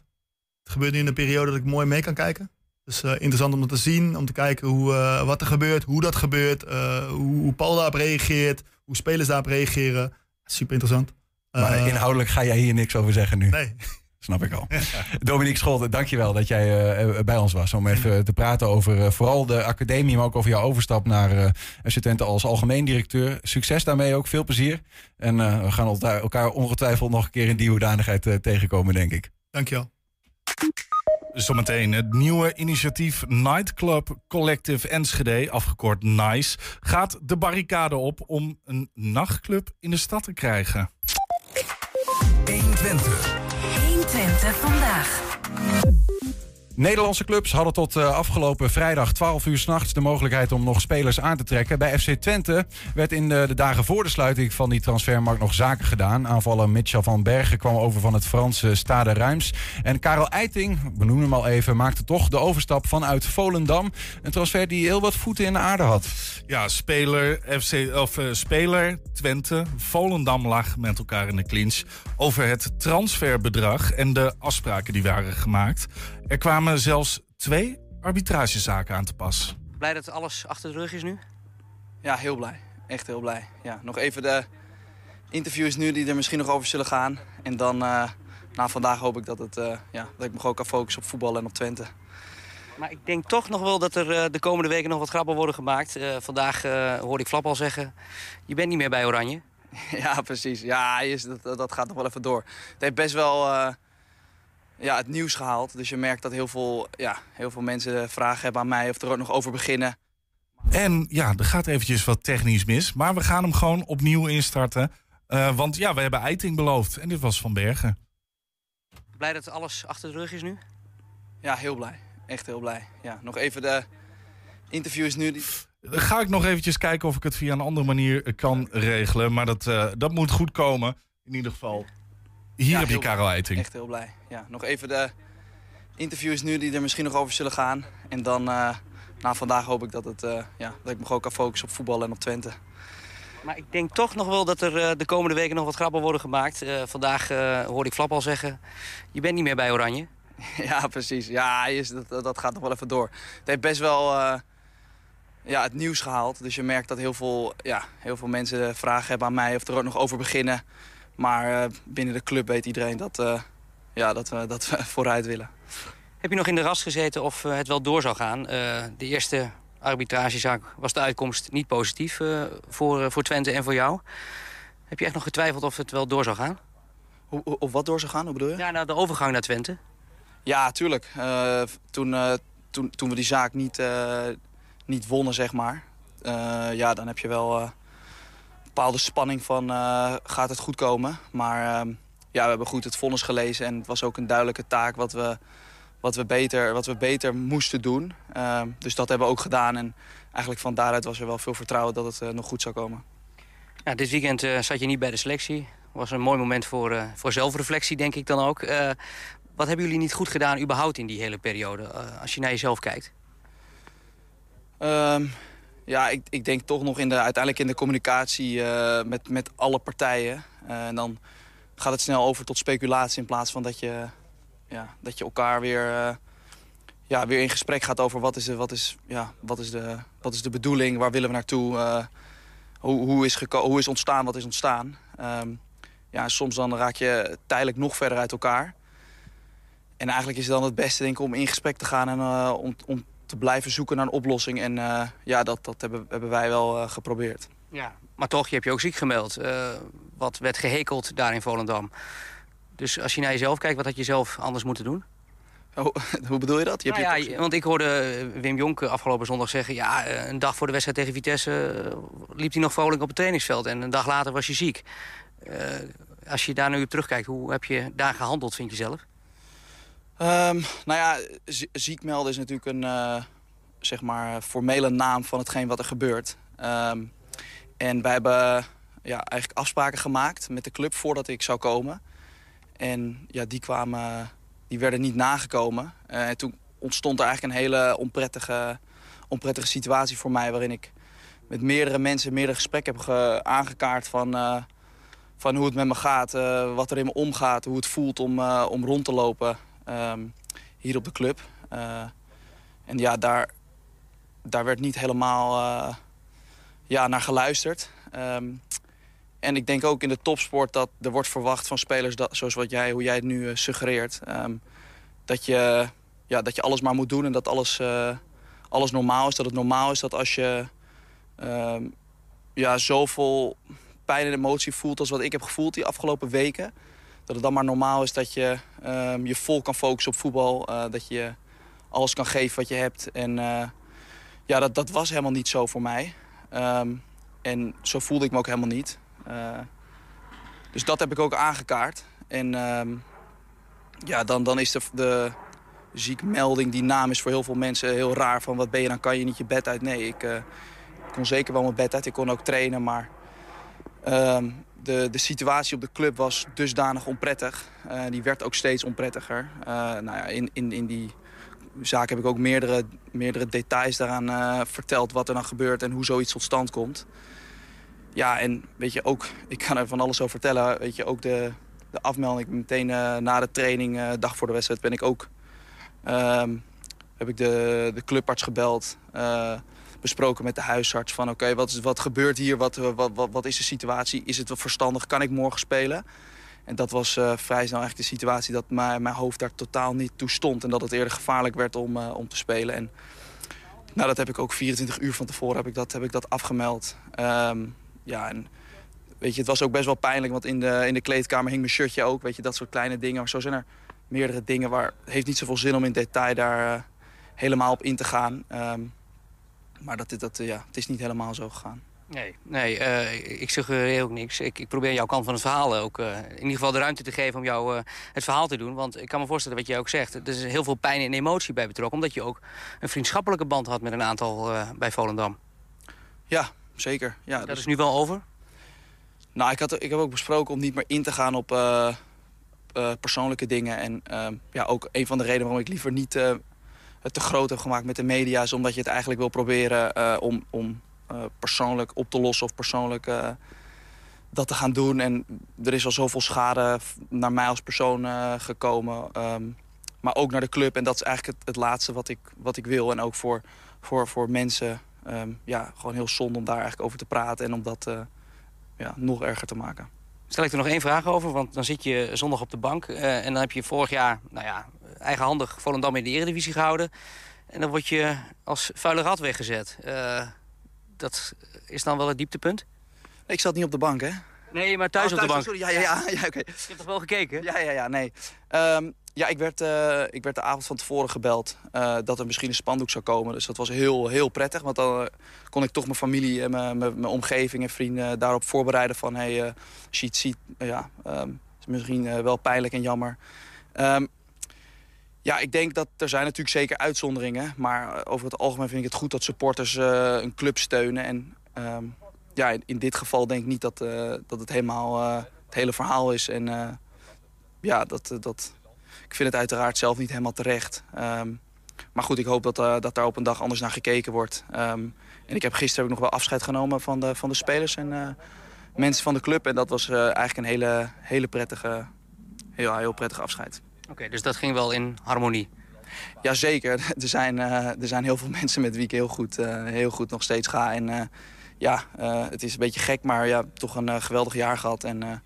Het gebeurt nu in een periode dat ik mooi mee kan kijken. Dus uh, interessant om te zien, om te kijken hoe, uh, wat er gebeurt, hoe dat gebeurt, uh, hoe, hoe, Paul daarop reageert, hoe spelers daarop reageren. Super interessant. Maar inhoudelijk ga jij hier niks over zeggen nu? Nee. Snap ik al. Dominique Scholte, dankjewel dat jij bij ons was. Om even te praten over vooral de academie, maar ook over jouw overstap naar assistent als algemeen directeur. Succes daarmee ook, veel plezier. En we gaan elkaar ongetwijfeld nog een keer in die hoedanigheid tegenkomen, denk ik. Dankjewel. Zometeen het nieuwe initiatief Nightclub Collective Enschede, afgekort NICE, gaat de barricade op om een nachtclub in de stad te krijgen. 120. 120 vandaag. Nederlandse clubs hadden tot uh, afgelopen vrijdag 12 uur s'nachts de mogelijkheid om nog spelers aan te trekken. Bij FC Twente werd in de, de, dagen voor de sluiting van die transfermarkt nog zaken gedaan. Aanvaller Mitchell van Bergen kwam over van het Franse Stade Ruims. En Karel Eiting, we noemen hem al even, maakte toch de overstap vanuit Volendam. Een transfer die heel wat voeten in de aarde had. Ja, speler, FC, of, uh, speler Twente, Volendam lag met elkaar in de clinch over het transferbedrag en de afspraken die waren gemaakt. Er kwamen zelfs twee arbitragezaken aan te pas. Blij dat alles achter de rug is nu? Ja, heel blij. Echt heel blij. Ja, nog even de interviews nu die er misschien nog over zullen gaan. En dan uh, na vandaag hoop ik dat, het, uh, ja, dat ik me gewoon kan focussen op voetbal en op Twente. Maar ik denk toch nog wel dat er uh, de komende weken nog wat grappen worden gemaakt. vandaag hoorde ik Flap al zeggen, je bent niet meer bij Oranje. ja, precies. Ja, dat, dat gaat nog wel even door. Het heeft best wel ja, het nieuws gehaald. Dus je merkt dat heel veel, ja, heel veel mensen vragen hebben aan mij of er ook nog over beginnen. En ja, er gaat eventjes wat technisch mis. Maar we gaan hem gewoon opnieuw instarten. Uh, want ja, we hebben Eiting beloofd. En dit was Van Bergen. Blij dat alles achter de rug is nu? Ja, heel blij. Echt heel blij. Ja, nog even de interviews nu. Die... Dan ga ik nog eventjes kijken of ik het via een andere manier kan regelen. Maar dat, uh, dat moet goed komen. In ieder geval. Hier heb je Karel Eiting. Echt heel blij. Ja, nog even de interviews nu die er misschien nog over zullen gaan. En dan uh, na vandaag hoop ik dat, het, uh, ja, dat ik me gewoon kan focussen op voetbal en op Twente. Maar ik denk toch nog wel dat er uh, de komende weken nog wat grappen worden gemaakt. vandaag hoorde ik Flap al zeggen, je bent niet meer bij Oranje. ja, precies. Ja, dat, dat gaat nog wel even door. Het heeft best wel ja, het nieuws gehaald. Dus je merkt dat heel veel, ja, heel veel mensen vragen hebben aan mij of er ook nog over beginnen. Maar uh, binnen de club weet iedereen dat, uh, ja, dat, we, dat we vooruit willen. Heb je nog in de ras gezeten of uh, het wel door zou gaan? de eerste arbitragezaak was de uitkomst niet positief voor, voor Twente en voor jou. Heb je echt nog getwijfeld of het wel door zou gaan? Hoe, of wat door zou gaan, hoe bedoel je? Ja, nou, de overgang naar Twente. Ja, tuurlijk. toen, toen, toen we die zaak niet, niet wonnen, zeg maar... ja, dan heb je wel bepaalde spanning van uh, gaat het goed komen. Maar uh, ja, we hebben goed het vonnis gelezen en het was ook een duidelijke taak wat we, wat we, beter, wat we beter moesten doen. Uh, dus dat hebben we ook gedaan en eigenlijk van daaruit was er wel veel vertrouwen dat het eh, nog goed zou komen. Ja, dit weekend zat je niet bij de selectie. was een mooi moment voor, voor zelfreflectie, denk ik dan ook. wat hebben jullie niet goed gedaan überhaupt in die hele periode, als je naar jezelf kijkt? Ehm, ja, ik, ik denk toch nog in de, uiteindelijk in de communicatie uh, met, met alle partijen. Uh, en dan gaat het snel over tot speculatie in plaats van dat je, ja, dat je elkaar weer uh, ja, weer in gesprek gaat over wat is, de, wat, is, ja, wat, is de, wat is de bedoeling, waar willen we naartoe, hoe, hoe, is hoe is ontstaan, wat is ontstaan. Um, ja, soms dan raak je tijdelijk nog verder uit elkaar. En eigenlijk is het dan het beste denk ik, om in gesprek te gaan en om, om te blijven zoeken naar een oplossing. En uh, ja, dat, dat hebben, hebben wij wel geprobeerd. Ja, maar toch, je hebt je ook ziek gemeld. wat werd gehekeld daar in Volendam. Dus als je naar jezelf kijkt, wat had je zelf anders moeten doen? Oh, hoe bedoel je dat? Je nou ja, want ik hoorde eh, Wim Jonk afgelopen zondag zeggen... ja, eh, een dag voor de wedstrijd tegen Vitesse liep hij nog vrolijk op het trainingsveld... en een dag later was je ziek. Uh, als je daar nu op terugkijkt, hoe heb je daar gehandeld, vind je zelf? Um, nou ja, ziek melden is natuurlijk een uh, zeg maar formele naam van hetgeen wat er gebeurt. Um, en wij hebben ja, eigenlijk afspraken gemaakt met de club voordat ik zou komen. En ja, die kwamen die werden niet nagekomen. Uh, en toen ontstond er eigenlijk een hele onprettige, onprettige situatie voor mij... waarin ik met meerdere mensen meerdere gesprekken heb aangekaart van, uh, van hoe het met me gaat... Wat er in me omgaat, hoe het voelt om, om rond te lopen um, hier op de club. en ja, daar, daar werd niet helemaal ja, naar geluisterd. Um, en ik denk ook in de topsport dat er wordt verwacht van spelers... Dat, zoals wat jij, hoe jij het nu uh, suggereert... Um, dat, je, ja, dat je alles maar moet doen en dat alles, alles normaal is. Dat het normaal is dat als je um, ja, zoveel pijn en emotie voelt... als wat ik heb gevoeld die afgelopen weken... dat het dan maar normaal is dat je um, je vol kan focussen op voetbal. Uh, dat je alles kan geven wat je hebt. En ja, dat, dat was helemaal niet zo voor mij. en zo voelde ik me ook helemaal niet. Uh, dus dat heb ik ook aangekaart. En uh, ja, dan, dan is de, de ziekmelding, die naam is voor heel veel mensen heel raar. Van wat ben je, dan kan je niet je bed uit. Nee, ik kon zeker wel mijn bed uit. Ik kon ook trainen, maar ehm, de, de situatie op de club was dusdanig onprettig. Uh, die werd ook steeds onprettiger. nou ja, in, in, in die zaak heb ik ook meerdere, meerdere details daaraan verteld wat er dan gebeurt en hoe zoiets tot stand komt. Ja, en weet je, ook, ik kan er van alles over vertellen. Weet je, ook de, de afmelding meteen uh, na de training, uh, dag voor de wedstrijd, ben ik ook... Um, heb ik de, de clubarts gebeld, uh, besproken met de huisarts van... oké, wat, wat gebeurt hier, wat, wat, wat, wat, is de situatie, is het wel verstandig, kan ik morgen spelen? En dat was vrij snel eigenlijk de situatie dat mijn, mijn hoofd daar totaal niet toe stond... en dat het eerder gevaarlijk werd om, om te spelen. En nou, dat heb ik ook 24 uur van tevoren heb ik dat, heb ik dat afgemeld. Um, ja, en weet je, het was ook best wel pijnlijk, want in de, in de kleedkamer hing mijn shirtje ook. Weet je, dat soort kleine dingen. Zo zijn er meerdere dingen waar het heeft niet zoveel zin om in detail daar helemaal op in te gaan. Um, maar dat, dat, uh, ja, het is niet helemaal zo gegaan. Nee, nee uh, ik suggereer ook niks. Ik, ik, probeer jouw kant van het verhaal ook in ieder geval de ruimte te geven om jou het verhaal te doen. Want ik kan me voorstellen wat jij ook zegt. Er is heel veel pijn en emotie bij betrokken. Omdat je ook een vriendschappelijke band had met een aantal bij Volendam. Ja, zeker. Ja, dat dus... is nu wel over? Nou, ik, had, ik heb ook besproken om niet meer in te gaan op persoonlijke dingen. En uh, ja, ook een van de redenen waarom ik liever niet het te groot heb gemaakt met de media... is omdat je het eigenlijk wil proberen om, om persoonlijk op te lossen of persoonlijk dat te gaan doen. En er is al zoveel schade naar mij als persoon gekomen. Um, maar ook naar de club. En dat is eigenlijk het, het, laatste wat ik, wat ik wil. En ook voor, voor, voor mensen um, ja, gewoon heel zonde om daar eigenlijk over te praten... en om dat ja, nog erger te maken. Stel ik er nog één vraag over, want dan zit je zondag op de bank... Uh, en dan heb je vorig jaar, nou ja, eigenhandig Volendam in de eredivisie gehouden... en dan word je als vuile rat weggezet. Uh, dat is dan wel het dieptepunt? Ik zat niet op de bank, hè? Nee, maar thuis, oh, thuis op de bank. Sorry, ja, ja, ja, ja oké. Okay. Je hebt toch wel gekeken? Ja, ja, ja, nee. Um, ja, ik werd, uh, ik werd de avond van tevoren gebeld uh, dat er misschien een spandoek zou komen. Dus dat was heel, heel prettig. Want dan uh, kon ik toch mijn familie en mijn, mijn, omgeving en vrienden daarop voorbereiden van... hé, hey, het ziet, ja, um, is misschien wel pijnlijk en jammer. Um, ja, ik denk dat er zijn natuurlijk zeker uitzonderingen. Maar over het algemeen vind ik het goed dat supporters een club steunen. En ja, in, dit geval denk ik niet dat, dat het helemaal het hele verhaal is. En ja, dat... dat ik vind het uiteraard zelf niet helemaal terecht. Um, maar goed, ik hoop dat, uh, dat daar op een dag anders naar gekeken wordt. Um, en ik heb gisteren ook nog wel afscheid genomen van de, van de spelers en uh, mensen van de club. En dat was uh, eigenlijk een hele, hele prettige, heel, heel prettige afscheid. Oké, okay, dus dat ging wel in harmonie? Jazeker, er zijn, eh, er zijn heel veel mensen met wie ik heel goed, eh, heel goed nog steeds ga. En eh, ja, eh, het is een beetje gek, maar ja, toch een eh, geweldig jaar gehad. En eh,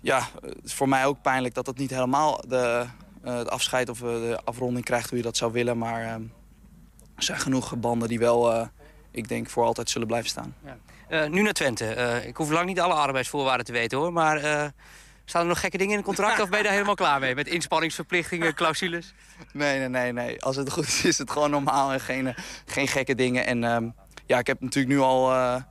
ja, het is voor mij ook pijnlijk dat het niet helemaal de, het afscheid of de afronding krijgt hoe je dat zou willen. Maar eh, er zijn genoeg banden die wel, ik denk, voor altijd zullen blijven staan. Eh, nu naar Twente. Ik hoef lang niet alle arbeidsvoorwaarden te weten hoor, maar staan er nog gekke dingen in het contract of ben je daar helemaal klaar mee? Met inspanningsverplichtingen, clausules? Nee, nee, nee, nee. Als het goed is, is het gewoon normaal en geen, geen gekke dingen. En ehm, ja, ik heb natuurlijk nu al eh,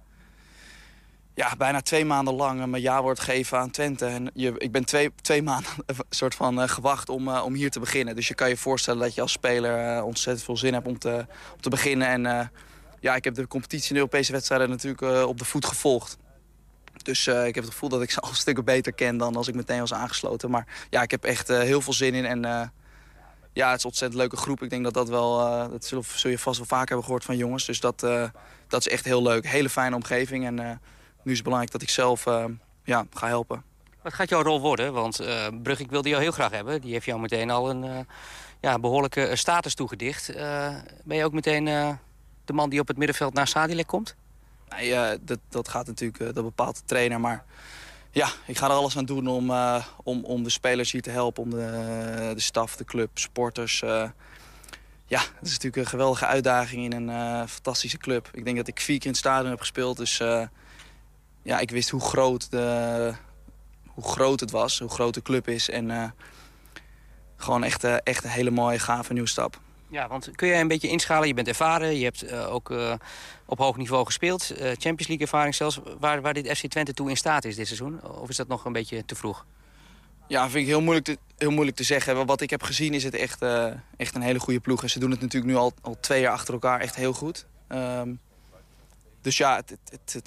ja, bijna twee maanden lang eh, mijn jawoord gegeven aan Twente. En je, ik ben twee, twee maanden een soort van eh, gewacht om, om hier te beginnen. Dus je kan je voorstellen dat je als speler ontzettend veel zin hebt om te, om te beginnen. En ja, ik heb de competitie in de Europese wedstrijden natuurlijk op de voet gevolgd. Dus ik heb het gevoel dat ik ze al stukken beter ken dan als ik meteen was aangesloten. Maar ja, ik heb echt heel veel zin in. En ja, het is een ontzettend leuke groep. Ik denk dat dat wel, eh, dat zul, zul je vast wel vaak hebben gehoord van jongens. Dus dat, eh, dat is echt heel leuk. Hele fijne omgeving. En eh, nu is het belangrijk dat ik zelf ja, ga helpen. Wat gaat jouw rol worden? Want Brug, ik wilde jou heel graag hebben. Die heeft jou meteen al een ja, behoorlijke eh, status toegedicht. Ben je ook meteen de man die op het middenveld naar Sadilek komt? Nee, dat, dat gaat natuurlijk, dat bepaalt de trainer. Maar ja, ik ga er alles aan doen om, eh, om, om de spelers hier te helpen. Om de, de staf, de club, supporters. eh. ja, het is natuurlijk een geweldige uitdaging in een eh, fantastische club. Ik denk dat ik vier keer in het stadion heb gespeeld. Dus ja, ik wist hoe groot, de, hoe groot het was, hoe groot de club is. En gewoon echt, echt een hele mooie, gave nieuwe stap. Ja, want kun jij een beetje inschalen? Je bent ervaren, je hebt eh, ook eh, op hoog niveau gespeeld. eh, Champions League ervaring zelfs. Waar, waar dit FC Twente toe in staat is dit seizoen? Of is dat nog een beetje te vroeg? Ja, vind ik heel moeilijk te, heel moeilijk te zeggen. Wat ik heb gezien is het echt, echt een hele goede ploeg. En ze doen het natuurlijk nu al, al twee jaar achter elkaar echt heel goed. Ehm, dus ja,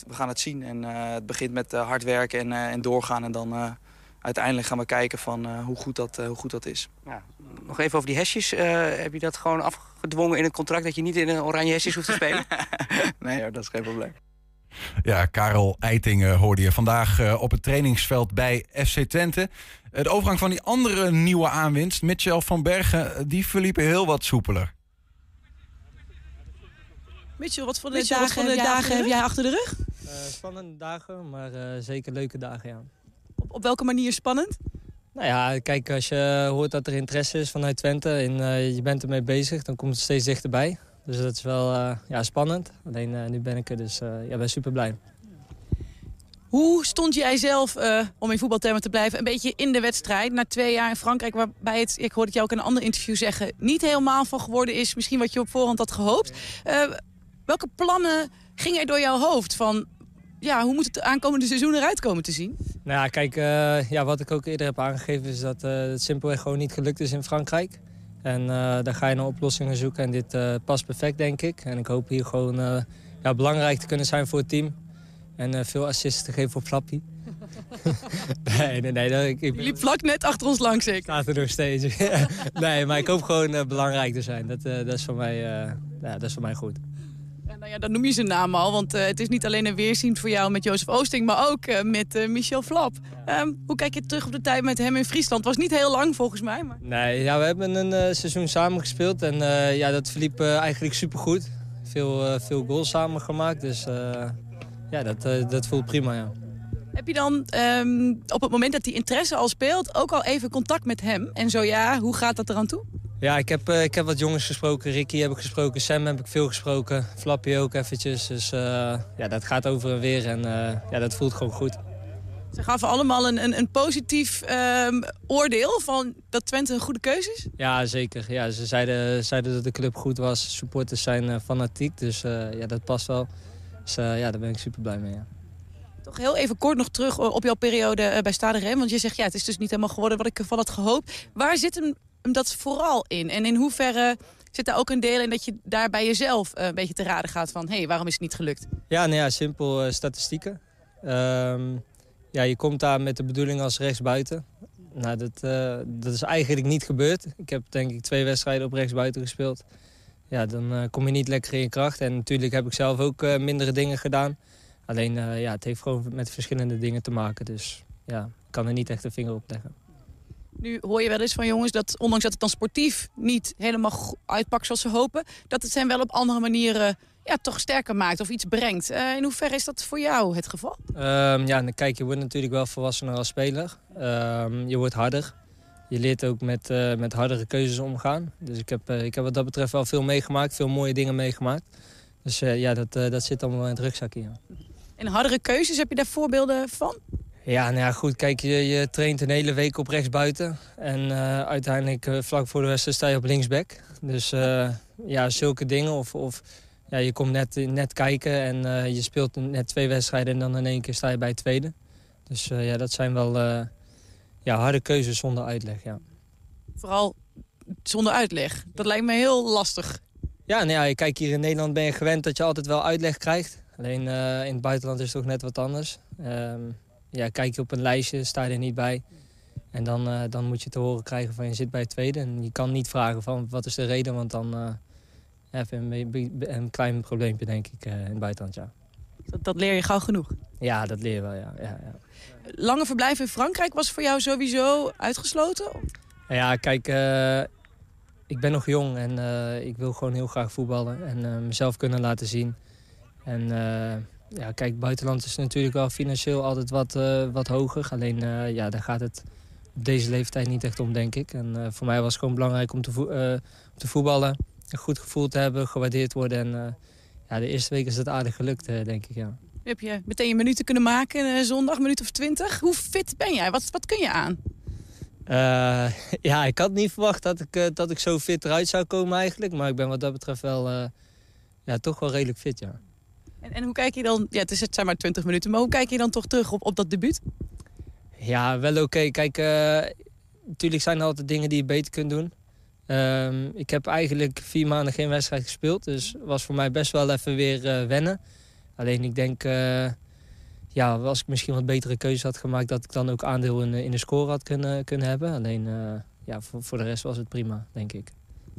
we gaan het zien. En het begint met hard werken en, en doorgaan. En dan uiteindelijk gaan we kijken van, eh, hoe, goed dat, eh, hoe goed dat is. Ja, nog even over die hesjes. Eh, heb je dat gewoon afgedwongen in het contract... dat je niet in een oranje hesjes hoeft te spelen? nee hoor, dat is geen probleem. Ja, Karel Eitingen hoorde je vandaag eh, op het trainingsveld bij FC Twente. De overgang van die andere nieuwe aanwinst, Mitchell van Bergen, die verliepen heel wat soepeler. Mitchell, wat voor de Mitchell, wat dagen, voor de dagen heb jij achter de rug? Eh, spannende dagen, maar eh, zeker leuke dagen, ja. Op, welke manier spannend? Nou ja, kijk, als je hoort dat er interesse is vanuit Twente en eh, je bent ermee bezig, dan komt het steeds dichterbij. Dus dat is wel eh, ja, spannend. Alleen eh, nu ben ik er, dus ja, ben super blij. Hoe stond jij zelf, om in voetbaltermen te blijven, een beetje in de wedstrijd na twee jaar in Frankrijk, waarbij het, ik hoorde het jou ook in een ander interview zeggen, niet helemaal van geworden is, misschien wat je op voorhand had gehoopt. Welke plannen gingen er door jouw hoofd van, ja, hoe moet het aankomende seizoen eruit komen te zien? Nou ja, kijk, uh, ja, wat ik ook eerder heb aangegeven is dat uh, het simpelweg gewoon niet gelukt is in Frankrijk. En uh, daar ga je naar oplossingen zoeken en dit past perfect, denk ik. En ik hoop hier gewoon ja, belangrijk te kunnen zijn voor het team. En veel assists te geven op Flappy. nee, nee, nee. Ik, ik liep vlak net achter ons langs, ik. Staat er nog steeds. nee, maar ik hoop gewoon belangrijk te zijn. Dat, dat, is voor mij, ja, dat is voor mij goed. En, nou ja, dan noem je zijn naam al, want uh, het is niet alleen een weerzien voor jou met Jozef Oosting, maar ook uh, met uh, Michel Flap. Um, hoe kijk je terug op de tijd met hem in Friesland? Was niet heel lang volgens mij. Maar... Nee, ja, we hebben een seizoen samen gespeeld en ja, dat verliep eigenlijk supergoed. Veel, veel goals samen gemaakt, dus ja, dat, dat voelt prima, ja. Heb je dan um, op het moment dat die interesse al speelt ook al even contact met hem? En zo ja, hoe gaat dat eraan toe? Ja, ik heb, uh, ik heb wat jongens gesproken. Ricky heb ik gesproken, Sam heb ik veel gesproken. Flappy ook eventjes. Dus uh, ja, dat gaat over en weer en uh, ja, dat voelt gewoon goed. Ze gaven allemaal een, een, een positief um, oordeel van dat Twente een goede keuze is? Ja, zeker. Ja, ze zeiden, zeiden dat de club goed was. Supporters zijn fanatiek, dus ja, dat past wel. Dus ja, daar ben ik super blij mee. Ja. Toch heel even kort nog terug op jouw periode bij Stade Rennes. Want je zegt, ja, het is dus niet helemaal geworden wat ik ervan had gehoopt. Waar zit hem dat vooral in? En in hoeverre zit daar ook een deel in dat je daar bij jezelf een beetje te raden gaat van... hé, hey, waarom is het niet gelukt? Ja, nou ja, simpel uh, statistieken. Um, ja, je komt daar met de bedoeling als rechtsbuiten. Nou, dat, uh, dat is eigenlijk niet gebeurd. Ik heb denk ik twee wedstrijden op rechtsbuiten gespeeld. Ja, dan kom je niet lekker in je kracht. En natuurlijk heb ik zelf ook mindere dingen gedaan. Alleen, ja, het heeft gewoon met verschillende dingen te maken. Dus ja, ik kan er niet echt een vinger op leggen. Nu hoor je wel eens van jongens dat ondanks dat het dan sportief niet helemaal uitpakt zoals ze hopen... dat het zijn wel op andere manieren ja, toch sterker maakt of iets brengt. Uh, in hoeverre is dat voor jou het geval? Um, ja, kijk, je wordt natuurlijk wel volwassener als speler. Um, je wordt harder. Je leert ook met, uh, met hardere keuzes omgaan. Dus ik heb, uh, ik heb wat dat betreft wel veel meegemaakt. Veel mooie dingen meegemaakt. Dus ja, dat, dat zit allemaal in het rugzakje. Ja. En hardere keuzes, heb je daar voorbeelden van? Ja, nou ja, goed. Kijk, je, je traint een hele week op rechtsbuiten. En uh, uiteindelijk uh, vlak voor de wedstrijd sta je op linksback. Dus uh, ja, zulke dingen. Of, of ja, je komt net, net kijken en je speelt net twee wedstrijden... en dan in één keer sta je bij het tweede. Dus ja, dat zijn wel ja, harde keuzes zonder uitleg, ja. Vooral zonder uitleg. Dat lijkt me heel lastig. Ja, nou ja, kijk, hier in Nederland ben je gewend dat je altijd wel uitleg krijgt. Alleen in het buitenland is het toch net wat anders. Ehm, ja, kijk je op een lijstje, sta je er niet bij. En dan, uh, dan moet je te horen krijgen van je zit bij het tweede. En je kan niet vragen van wat is de reden, want dan uh, heb je een, een, klein probleempje denk ik uh, in het buitenland, ja. Dat, dat, leer je gauw genoeg? Ja, dat leer je wel, ja. ja, ja. Lange verblijf in Frankrijk was voor jou sowieso uitgesloten? Ja, kijk, ik ben nog jong en ik wil gewoon heel graag voetballen. En mezelf kunnen laten zien. En ja, kijk, buitenland is natuurlijk wel financieel altijd wat, uh, wat hoger. Alleen uh, ja, daar gaat het op deze leeftijd niet echt om, denk ik. En uh, voor mij was het gewoon belangrijk om te, vo te voetballen. Een goed gevoel te hebben, gewaardeerd worden. En ja, de eerste week is het aardig gelukt, denk ik, ja. Heb je meteen je minuten kunnen maken, zondag, minuut of twintig? Hoe fit ben jij? Wat, wat kun je aan? ja, ik had niet verwacht dat ik, dat ik zo fit eruit zou komen eigenlijk. Maar ik ben wat dat betreft wel, ja, toch wel redelijk fit, ja. En, hoe kijk je dan, ja, het, is, het zijn maar 20 minuten, maar hoe kijk je dan toch terug op, op dat debuut? Ja, wel oké. Kijk, uh, natuurlijk zijn er altijd dingen die je beter kunt doen. Um, ik heb eigenlijk vier maanden geen wedstrijd gespeeld. Dus was voor mij best wel even weer uh, wennen. Alleen ik denk, uh, ja, als ik misschien wat betere keuzes had gemaakt... dat ik dan ook aandeel in, in de score had kunnen, kunnen hebben. Alleen, ja, voor, voor de rest was het prima, denk ik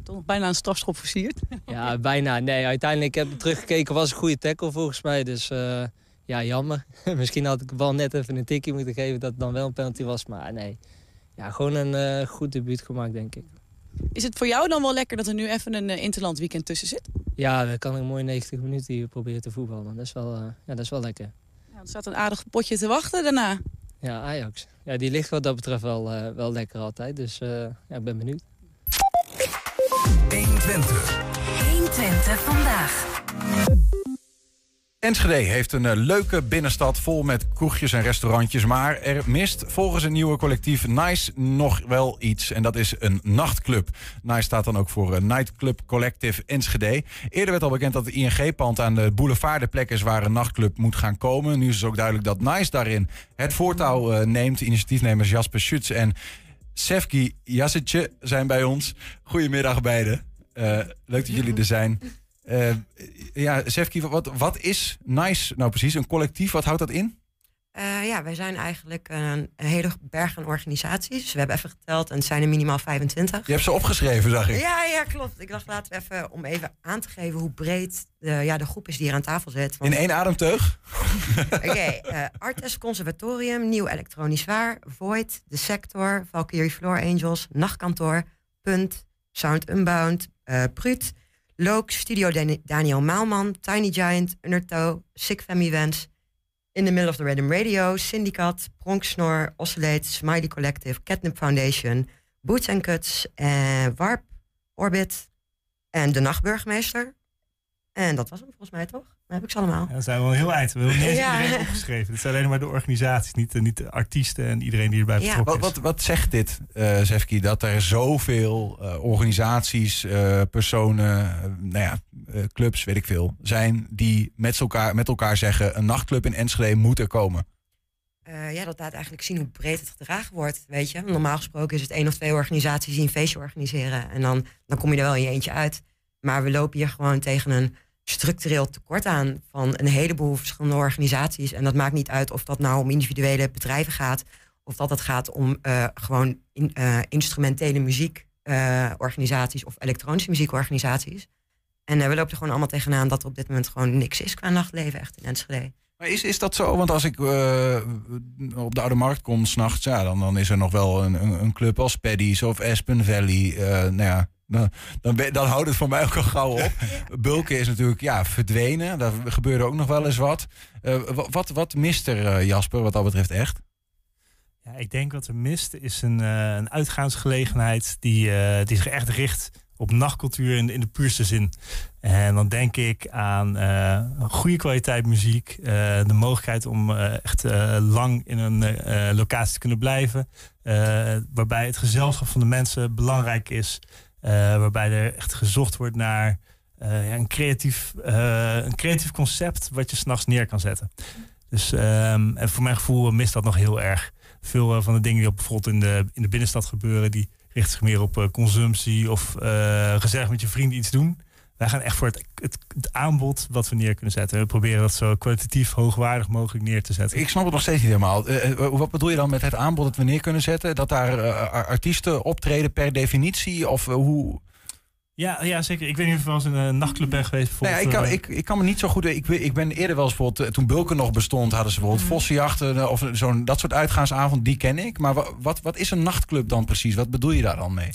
toch bijna een strafschop versierd. Ja, bijna. Nee, uiteindelijk heb ik teruggekeken, was een goede tackle volgens mij. Dus uh, ja, jammer. Misschien had ik wel net even een tikje moeten geven dat het dan wel een penalty was. Maar nee, ja, gewoon een uh, goed debuut gemaakt, denk ik. Is het voor jou dan wel lekker dat er nu even een uh, interland weekend tussen zit? Ja, dan kan ik mooi 90 minuten hier proberen te voetballen. Dat is wel, ja, dat is wel lekker. Ja, er staat een aardig potje te wachten daarna. Ja, Ajax. Ja, die ligt wat dat betreft wel, wel lekker altijd. Dus ja, ik ben benieuwd. 120. 120 vandaag. Enschede heeft een uh, leuke binnenstad vol met kroegjes en restaurantjes. Maar er mist volgens het nieuwe collectief Nice nog wel iets. En dat is een nachtclub. Nice staat dan ook voor uh, Nightclub Collective Enschede. Eerder werd al bekend dat de ING-pand aan de boulevard de plek is waar een nachtclub moet gaan komen. Nu is het ook duidelijk dat Nice daarin het voortouw uh, neemt. Initiatiefnemers Jasper Schutz en Sefki Jassetje zijn bij ons. Goedemiddag beiden. Uh, leuk dat jullie er zijn. Uh, ja, Sefki, wat, wat is NICE nou precies? Een collectief, wat houdt dat in? Uh, ja, wij zijn eigenlijk een, een, hele berg aan organisaties. We hebben even geteld en het zijn er minimaal 25. Je hebt ze opgeschreven, zag ik. Ja, ja, klopt. Ik dacht, laten we even, om even aan te geven hoe breed de, ja, de groep is die hier aan tafel zit. Want... In één ademteug? Oké, okay, uh, Artes Conservatorium, Nieuw Elektronisch Waar, Void, De Sector, Valkyrie Floor Angels, Nachtkantoor, Punt, Sound Unbound, uh, Prut, Look, Studio Daniel Maalman, Tiny Giant, Undertow, Sick Fam Events... In the Middle of the Rhythm Radio, Syndicat, Pronksnor, Oscillate, Smiley Collective, Catnip Foundation, Boots and Cuts, uh, Warp, Orbit en de Nachtburgemeester. En dat was hem volgens mij toch? Dan heb ik ze allemaal. Ja, dat zijn wel heel eind. We hebben niet ja. iedereen opgeschreven. Het zijn alleen maar de organisaties, niet de, niet de artiesten en iedereen die erbij betrokken is. Wat, wat, wat zegt dit, uh, Zefki, dat er zoveel uh, organisaties, uh, personen, nou ja, clubs, weet ik veel, zijn die met elkaar, met elkaar zeggen een nachtclub in Enschede moet er komen? ja, dat laat eigenlijk zien hoe breed het gedragen wordt. Weet je, normaal gesproken is het één of twee organisaties die een feestje organiseren. En dan, dan kom je er wel in je eentje uit. Maar we lopen hier gewoon tegen een structureel tekort aan van een heleboel verschillende organisaties. En dat maakt niet uit of dat nou om individuele bedrijven gaat, of dat het gaat om uh, gewoon uh, instrumentele muziekorganisaties uh, of elektronische muziekorganisaties. En we lopen er gewoon allemaal tegenaan dat er op dit moment gewoon niks is qua nachtleven echt in Enschede. Maar is, is dat zo? Want als ik op de Oude Markt kom s'nachts, ja, dan, dan is er nog wel een, een, een club als Paddy's of Aspen Valley. Nou ja, dan, dan, dan, houdt het voor mij ook al gauw op. Bulken is natuurlijk ja, verdwenen. Daar gebeurde ook nog wel eens wat. Uh, wat, wat mist er, Jasper, wat dat betreft echt? Ja, ik denk wat er mist is een, een uitgaansgelegenheid die, die zich echt richt op nachtcultuur in, in de puurste zin. En dan denk ik aan uh, goede kwaliteit muziek, uh, de mogelijkheid om uh, echt lang in een locatie te kunnen blijven, waarbij het gezelschap van de mensen belangrijk is, waarbij er echt gezocht wordt naar ja, een, creatief, een creatief concept wat je s'nachts neer kan zetten. Dus um, en voor mijn gevoel mist dat nog heel erg. Veel van de dingen die bijvoorbeeld in de, in de binnenstad gebeuren, die richt zich meer op consumptie of gezellig met je vrienden iets doen. Wij gaan echt voor het, het, het, aanbod wat we neer kunnen zetten. We proberen dat zo kwalitatief hoogwaardig mogelijk neer te zetten. Ik snap het nog steeds niet helemaal. Uh, wat bedoel je dan met het aanbod dat we neer kunnen zetten? Dat daar artiesten optreden per definitie? Of hoe... Ja, ja, zeker. Ik weet niet of je wel eens in een nachtclub bent geweest. Nou ja, ik, kan, ik, ik kan me niet zo goed... Ik, ik ben eerder wel eens bijvoorbeeld... Eh, toen Bulken nog bestond, hadden ze bijvoorbeeld mm. vossenjachten... Eh, of zo'n dat soort uitgaansavond, die ken ik. Maar wat, wat is een nachtclub dan precies? Wat bedoel je daar dan mee?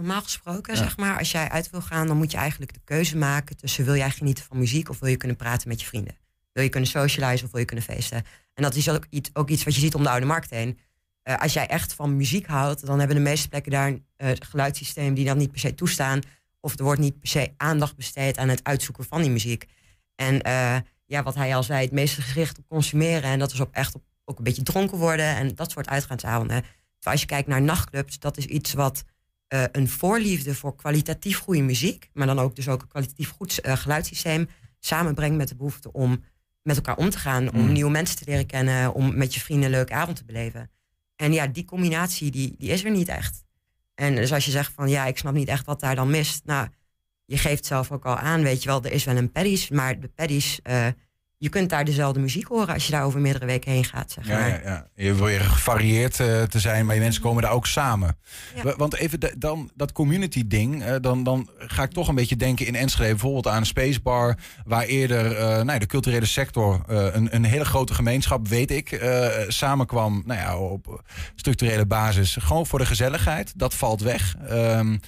Normaal gesproken, zeg maar, als jij uit wil gaan... dan moet je eigenlijk de keuze maken tussen... wil jij genieten van muziek of wil je kunnen praten met je vrienden? Wil je kunnen socializen of wil je kunnen feesten? En dat is ook iets, ook iets wat je ziet om de Oude Markt heen. Uh, als jij echt van muziek houdt... dan hebben de meeste plekken daar een uh, geluidssysteem... die dat niet per se toestaan of er wordt niet per se aandacht besteed aan het uitzoeken van die muziek. En uh, ja, wat hij al zei, het meeste gericht op consumeren. En dat is ook echt op ook een beetje dronken worden en dat soort uitgaansavonden. Terwijl als je kijkt naar nachtclubs, dat is iets wat uh, een voorliefde voor kwalitatief goede muziek, maar dan ook dus ook een kwalitatief goed uh, geluidssysteem samenbrengt met de behoefte om met elkaar om te gaan, om mm. nieuwe mensen te leren kennen, om met je vrienden een leuke avond te beleven. En ja, die combinatie die, die is er niet echt. En dus als je zegt van ja, ik snap niet echt wat daar dan mist. Nou, je geeft zelf ook al aan, weet je wel, er is wel een paddies, maar de paddies, uh, je kunt daar dezelfde muziek horen als je daar over meerdere weken heen gaat. Zeg maar. ja, ja, ja. Je wil weer gevarieerd uh, te zijn, maar je mensen komen daar ook samen. Ja. Want even de, dan dat community ding, uh, dan, dan ga ik toch een beetje denken in Enschede bijvoorbeeld aan een spacebar, waar eerder uh, nou, de culturele sector, een, een hele grote gemeenschap, weet ik, samenkwam nou ja, op structurele basis. Gewoon voor de gezelligheid, dat valt weg. Um, uh,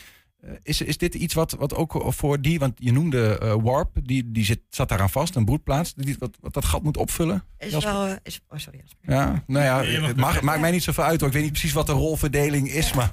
is, is dit iets wat, wat ook voor die, want je noemde uh, Warp, die, die zit, zat daaraan vast, een broedplaats, die, wat, wat dat gat moet opvullen? Is wel, uh, is, oh sorry. Ja, nou ja, het mag, maakt mij niet zoveel uit hoor. Ik weet niet precies wat de rolverdeling is, ja. maar...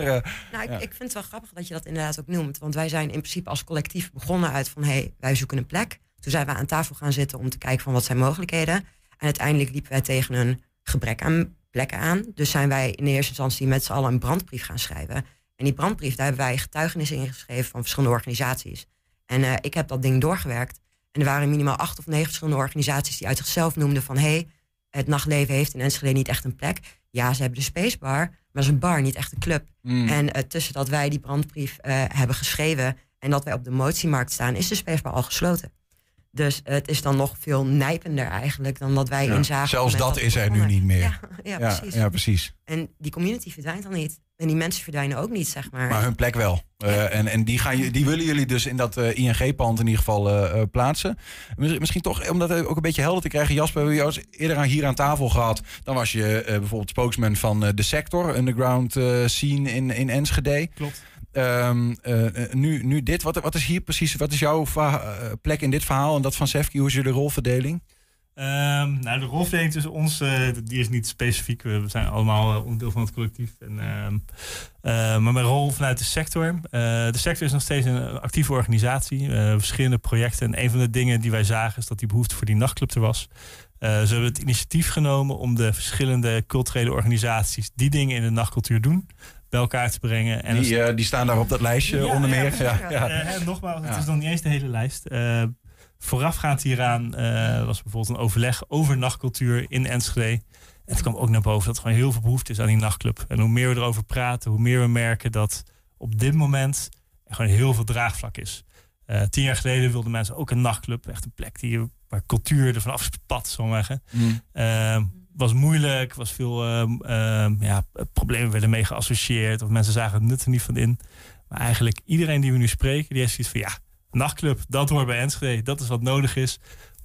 nou, ik, ik vind het wel grappig dat je dat inderdaad ook noemt, want wij zijn in principe als collectief begonnen uit van, hé, hey, wij zoeken een plek. Toen zijn we aan tafel gaan zitten om te kijken van wat zijn mogelijkheden. En uiteindelijk liepen wij tegen een gebrek aan plekken aan. Dus zijn wij in eerste instantie met z'n allen een brandbrief gaan schrijven. En die brandbrief, daar hebben wij getuigenissen ingeschreven van verschillende organisaties. En uh, ik heb dat ding doorgewerkt. En er waren minimaal acht of negen verschillende organisaties die uit zichzelf noemden van... hé, hey, het nachtleven heeft in Enschede niet echt een plek. Ja, ze hebben de spacebar, maar dat is een bar, niet echt een club. Mm. En uh, tussen dat wij die brandbrief uh, hebben geschreven... en dat wij op de motiemarkt staan, is de spacebar al gesloten. Dus het is dan nog veel nijpender eigenlijk dan dat wij ja. inzagen. Zelfs dat, dat is er nu niet meer. Ja, precies. ja, precies. En die community verdwijnt dan niet. En die mensen verdwijnen ook niet, zeg maar. Maar hun plek wel. Uh, en en die, gaan, die willen jullie dus in dat uh, ING-pand in ieder geval uh, plaatsen. Misschien toch, om dat ook een beetje helder te krijgen. Jasper, we hebben jou eerder hier aan tafel gehad. Dan was je bijvoorbeeld spokesman van de sector, underground scene in, in Enschede. Klopt. Um, nu, nu dit, wat, wat is hier precies, wat is jouw plek in dit verhaal en dat van Sefki? Hoe is jullie rolverdeling? Um, nou, de rolverdeling tussen ons, uh, die is niet specifiek. We zijn allemaal uh, onderdeel van het collectief. En, uh, maar mijn rol vanuit de sector. de sector is nog steeds een actieve organisatie. verschillende projecten. En een van de dingen die wij zagen is dat die behoefte voor die nachtclub er was. ze hebben het initiatief genomen om de verschillende culturele organisaties die dingen in de nachtcultuur doen, bij elkaar te brengen. En die, die staan daar op dat lijstje ja, onder meer. Ja, ja, ja. nogmaals, het is nog niet eens de hele lijst. Voorafgaand hieraan uh, was bijvoorbeeld een overleg over nachtcultuur in Enschede. En het kwam ook naar boven dat er gewoon heel veel behoefte is aan die nachtclub. En hoe meer we erover praten, hoe meer we merken dat op dit moment er gewoon heel veel draagvlak is. Uh, tien jaar geleden wilden mensen ook een nachtclub. Echt een plek die, waar cultuur er vanaf spat, zo zeggen. Mm. Uh, was moeilijk, was veel ja, problemen werden mee geassocieerd. Of mensen zagen het nut er niet van in. Maar eigenlijk iedereen die we nu spreken, die heeft zoiets van ja, nachtclub, dat hoort bij Enschede. Dat is wat nodig is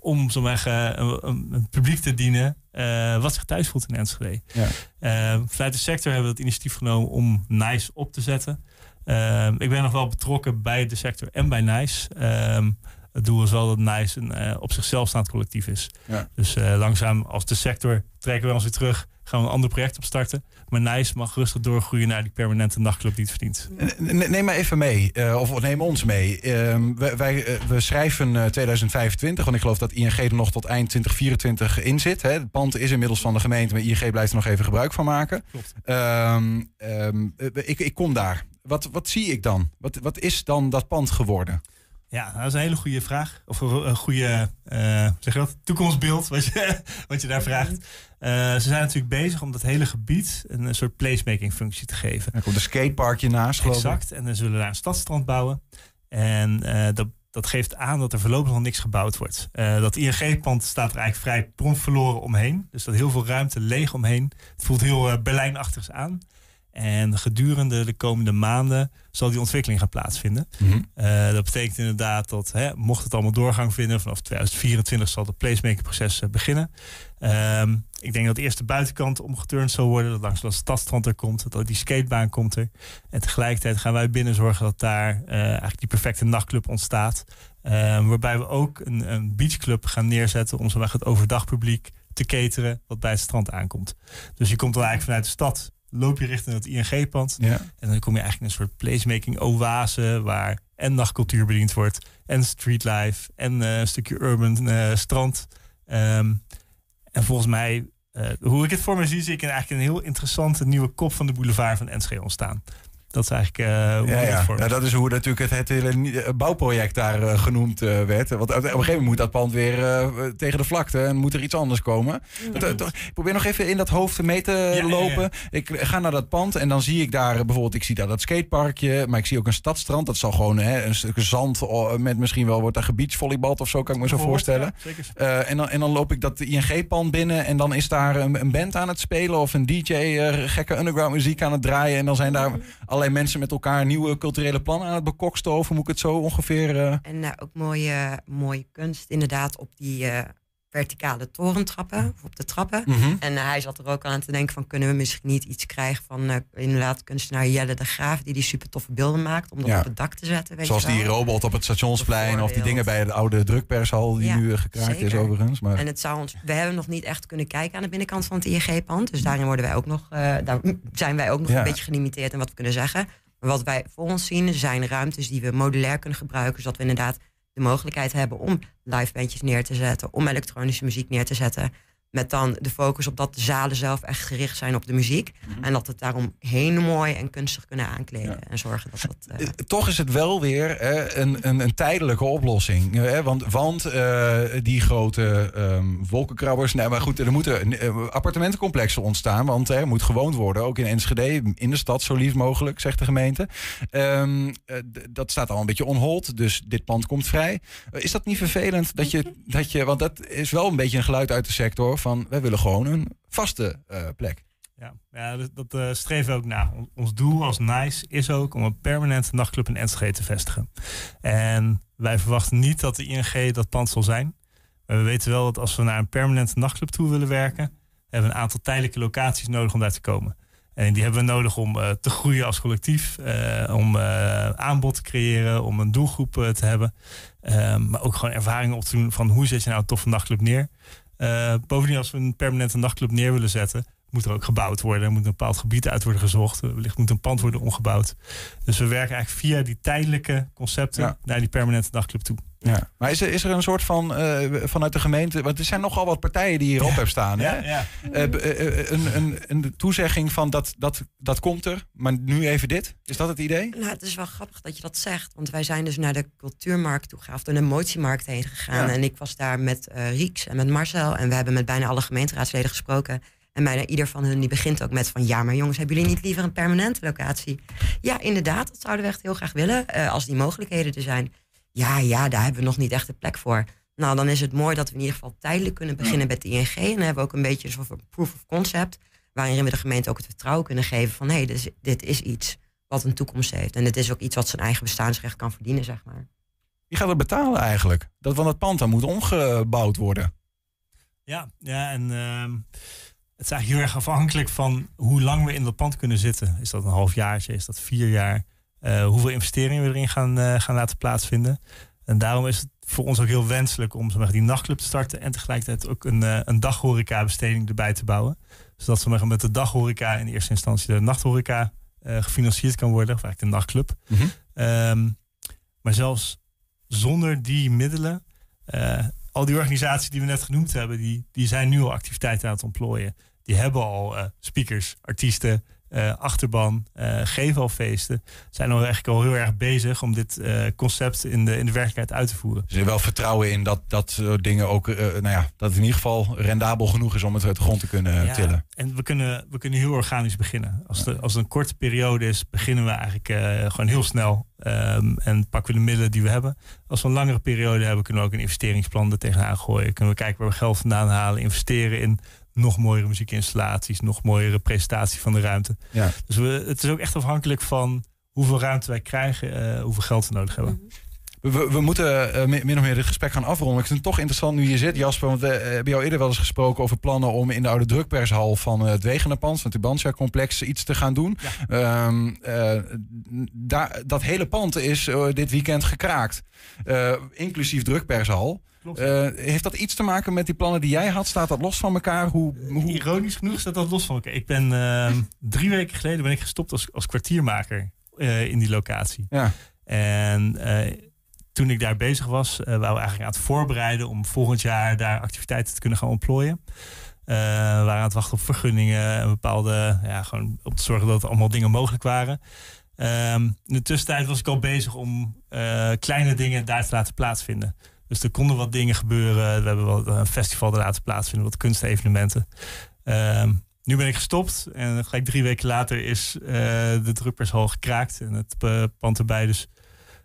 om eh, een, een, publiek te dienen eh, wat zich thuis voelt in Enschede. Ja. Eh, vanuit de sector hebben we het initiatief genomen om NICE op te zetten. Eh, ik ben nog wel betrokken bij de sector en bij NICE. Eh, het doel is wel dat NICE een op zichzelf staand collectief is. Ja. Dus langzaam als de sector trekken we ons weer terug, gaan we een ander project opstarten. Maar NICE mag rustig doorgroeien naar die permanente nachtclub die het verdient. Neem maar even mee, eh, of neem ons mee. Ehm, wij, wij, eh, we schrijven eh, 2025, want ik geloof dat ING er nog tot eind 2024 in zit. Hè. Het pand is inmiddels van de gemeente, maar ING blijft er nog even gebruik van maken. Klopt. Ehm, ehm, eh, ik, ik kom daar. Wat, wat zie ik dan? Wat, wat is dan dat pand geworden? Ja, dat is een hele goede vraag. Of een goede eh, zeg dat? toekomstbeeld wat je, wat je daar vraagt. Eh, ze zijn natuurlijk bezig om dat hele gebied een, een soort placemaking functie te geven. Er komt een skateparkje naast, geloof ik. Exact. En dan zullen we daar een stadstrand bouwen. En eh, dat, dat geeft aan dat er voorlopig nog niks gebouwd wordt. Eh, dat ING-pand staat er eigenlijk vrij prompt verloren omheen. Dus dat heel veel ruimte leeg omheen. Het voelt heel uh, Berlijnachtigs aan. En gedurende de komende maanden zal die ontwikkeling gaan plaatsvinden. Mhm. Uh, dat betekent inderdaad dat, hè, mocht het allemaal doorgang vinden, vanaf 2024 zal het placemaking-proces uh, beginnen. Um, ik denk dat eerst de buitenkant omgeturnd zal worden, dat langs dat stadstrand er komt, dat ook die skatebaan komt er. En tegelijkertijd gaan wij binnen zorgen dat daar uh, eigenlijk die perfecte nachtclub ontstaat. waarbij we ook een, een beachclub gaan neerzetten om zowel het overdagpubliek te cateren wat bij het strand aankomt. Dus je komt dan eigenlijk vanuit de stad loop je richting het ING-pand. Ja. En dan kom je eigenlijk in een soort placemaking oase waar en nachtcultuur bediend wordt en streetlife en uh, een stukje urban uh, strand. Um, en volgens mij, uh, hoe ik het voor me zie, zie ik eigenlijk een heel interessante nieuwe kop van de boulevard van Enschede ontstaan. Dat is eigenlijk uh, hoe ja, ja. ja. ja, dat is hoe natuurlijk het, het hele bouwproject daar uh, genoemd uh, werd. Want op een gegeven moment moet dat pand weer tegen de vlakte en moet er iets anders komen. Ja, dat, ik probeer nog even in dat hoofd mee te ja, lopen. Ik ga naar dat pand en dan zie ik daar bijvoorbeeld, ik zie daar dat skateparkje, maar ik zie ook een stadstrand. Dat zal gewoon hè, een stuk zand met misschien wel wordt daar gebietsvolleybald of zo, kan ik me zo voorstellen. en, dan, en dan loop ik dat ING-pand binnen en dan is daar een, een, band aan het spelen of een DJ gekke underground muziek aan het draaien. En dan zijn daar allerlei mensen met elkaar nieuwe culturele plannen aan het bekokstoven, moet ik het zo ongeveer. Uh... En uh, ook mooie, mooie kunst, inderdaad, op die uh, verticale torentrappen, of op de trappen. Mhm. Mm -hmm. En hij zat er ook aan te denken: van kunnen we misschien niet iets krijgen van inderdaad kunstenaar Jelle de Graaf, die die super toffe beelden maakt, om dat ja. op het dak te zetten. Weet Zoals je wel? die robot op het stationsplein, of die dingen bij de oude drukpershal, die ja, nu gekraakt zeker. is overigens. Maar... En het zou ons, we hebben nog niet echt kunnen kijken aan de binnenkant van het ING-pand. Dus daarin worden wij ook nog, daar zijn wij ook nog Ja. een beetje gelimiteerd in wat we kunnen zeggen. Maar wat wij voor ons zien zijn ruimtes die we modulair kunnen gebruiken. Zodat we inderdaad de mogelijkheid hebben om live bandjes neer te zetten. Om elektronische muziek neer te zetten. Met dan de focus op dat de zalen zelf echt gericht zijn op de muziek. En dat het daarom heel mooi en kunstig kunnen aankleden. En zorgen dat dat... Uh... Toch is het wel weer hè, een, een, een, tijdelijke oplossing. Hè? Want, want uh, die grote um, wolkenkrabbers... Nee, maar goed, er moeten uh, appartementencomplexen ontstaan. Want er moet gewoond worden. Ook in Enschede, in de stad zo lief mogelijk, zegt de gemeente. Um, dat staat al een beetje onhold. Dus dit pand komt vrij. is dat niet vervelend dat je, dat je... Want dat is wel een beetje een geluid uit de sector van wij willen gewoon een vaste uh, plek. Ja, ja dat, dat uh, streven we ook na. Ons doel als NICE is ook om een permanente nachtclub in Enschede te vestigen. En wij verwachten niet dat de ING dat pand zal zijn. Maar we weten wel dat als we naar een permanente nachtclub toe willen werken, hebben we een aantal tijdelijke locaties nodig om daar te komen. En die hebben we nodig om uh, te groeien als collectief, om uh, aanbod te creëren, om een doelgroep te hebben. maar ook gewoon ervaringen op te doen van hoe zet je nou een toffe nachtclub neer. Uh, bovendien, als we een permanente nachtclub neer willen zetten, moet er ook gebouwd worden. Er moet een bepaald gebied uit worden gezocht. Wellicht moet een pand worden omgebouwd. Dus we werken eigenlijk via die tijdelijke concepten ja. naar die permanente nachtclub toe. Ja. Maar is er, is er een soort van uh, vanuit de gemeente. Want er zijn nogal wat partijen die hierop ja. hebben staan. Ja, hè? ja. Uh, een, een, een toezegging van dat, dat, dat komt er. Maar nu even dit. Is dat het idee? Nou, het is wel grappig dat je dat zegt. Want wij zijn dus naar de cultuurmarkt toe gegaan. Of de emotiemarkt heen gegaan. En ik was daar met uh, Rieks en met Marcel. En we hebben met bijna alle gemeenteraadsleden gesproken. En bijna ieder van hun die begint ook met van... ja, maar jongens, hebben jullie niet liever een permanente locatie? Ja, inderdaad, dat zouden we echt heel graag willen. Uh, als die mogelijkheden er zijn. Ja, ja, daar hebben we nog niet echt de plek voor. Nou, dan is het mooi dat we in ieder geval tijdelijk kunnen beginnen met de ING. En dan hebben we ook een beetje een soort proof of concept... waarin we de gemeente ook het vertrouwen kunnen geven van... hé, hey, dit, dit is iets wat een toekomst heeft. En het is ook iets wat zijn eigen bestaansrecht kan verdienen, zeg maar. Wie gaat het betalen eigenlijk? Dat van het pand dan moet omgebouwd worden. Ja, ja en ehm, het is eigenlijk heel erg afhankelijk van hoe lang we in dat pand kunnen zitten. Is dat een halfjaartje? Is dat vier jaar? Eh, hoeveel investeringen we erin gaan, eh, gaan laten plaatsvinden. En daarom is het voor ons ook heel wenselijk om zeg maar, die nachtclub te starten en tegelijkertijd ook een, uh, een daghoreca-besteding erbij te bouwen. Zodat maar, met de daghoreca in eerste instantie de nachthoreca gefinancierd kan worden, of eigenlijk de nachtclub. Mhm. Ehm, maar zelfs zonder die middelen, al die organisaties die we net genoemd hebben, die, die zijn nu al activiteiten aan het ontplooien. Die hebben al speakers, artiesten, achterban, uh, geven al feesten. Zijn al eigenlijk al heel erg bezig om dit uh, concept in de, in de werkelijkheid uit te voeren. Er is wel vertrouwen in dat dat soort dingen ook, nou ja, dat het in ieder geval rendabel genoeg is om het uit de grond te kunnen ja, tillen. En we kunnen, we kunnen heel organisch beginnen. Als, de, als het een korte periode is, beginnen we eigenlijk gewoon heel snel um, en pakken we de middelen die we hebben. Als we een langere periode hebben, kunnen we ook een investeringsplan er tegenaan gooien. Kunnen we kijken waar we geld vandaan halen, investeren in nog mooiere muziekinstallaties, nog mooiere presentatie van de ruimte. Ja. Dus we, het is ook echt afhankelijk van hoeveel ruimte wij krijgen, uh, hoeveel geld we nodig hebben. We, we moeten uh, min of meer dit gesprek gaan afronden. Ik vind het toch interessant nu je zit, Jasper. Want we hebben jou eerder wel eens gesproken over plannen om in de oude drukpershal van het Wegenenpand, van het Tubantia-complex, iets te gaan doen. Ja. Um, daar, dat hele pand is dit weekend gekraakt. inclusief drukpershal. Uh, heeft dat iets te maken met die plannen die jij had? Staat dat los van elkaar? Hoe, hoe... Ironisch genoeg staat dat los van elkaar. Ik ben uh, drie weken geleden ben ik gestopt als, als kwartiermaker uh, in die locatie. Ja. En toen ik daar bezig was, waren we eigenlijk aan het voorbereiden om volgend jaar daar activiteiten te kunnen gaan ontplooien. we waren aan het wachten op vergunningen en bepaalde, ja, gewoon om te zorgen dat allemaal dingen mogelijk waren. Um, in de tussentijd was ik al bezig om kleine dingen daar te laten plaatsvinden. Dus er konden wat dingen gebeuren. We hebben wel een festival er laten plaatsvinden, wat kunstevenementen. Um, nu ben ik gestopt en gelijk drie weken later is uh, de drukpershal gekraakt en het uh, pand erbij. Dus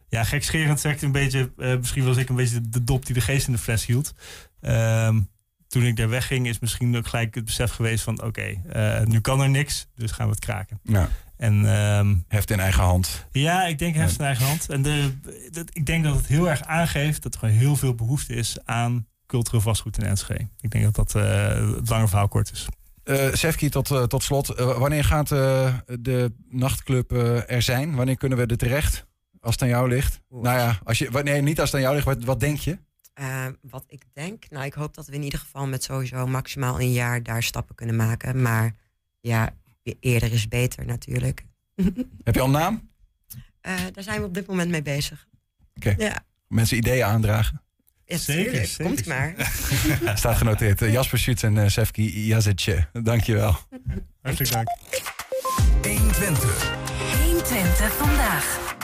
ja, gekscherend zeg ik een beetje, uh, misschien was ik een beetje de dop die de geest in de fles hield. Um, toen ik daar wegging is misschien ook gelijk het besef geweest van oké, nu kan er niks, dus gaan we het kraken. Ja. En, um, heft in eigen hand. Ja, ik denk heft in eigen hand. En de, de, ik denk dat het heel erg aangeeft dat er gewoon heel veel behoefte is aan cultureel vastgoed in Enschede. Ik denk dat dat uh, het lange verhaal kort is. Uh, Sefki, tot, uh, tot slot. wanneer gaat de nachtclub er zijn? Wanneer kunnen we er terecht? Als het aan jou ligt? Oeh. Nou ja, als je, nee, niet als het aan jou ligt. Wat, wat denk je? wat ik denk? Nou, ik hoop dat we in ieder geval met sowieso maximaal een jaar daar stappen kunnen maken. Maar ja, eerder is beter natuurlijk. Heb je al een naam? Uh, daar zijn we op dit moment mee bezig. Oké. Okay. Ja. Mensen ideeën aandragen? Ja, zeker, zeker. Komt maar. Staat genoteerd. Jasper Schutz en uh, Sefki Jazetje. Dankjewel. Hartelijk dank. 120. 120 vandaag.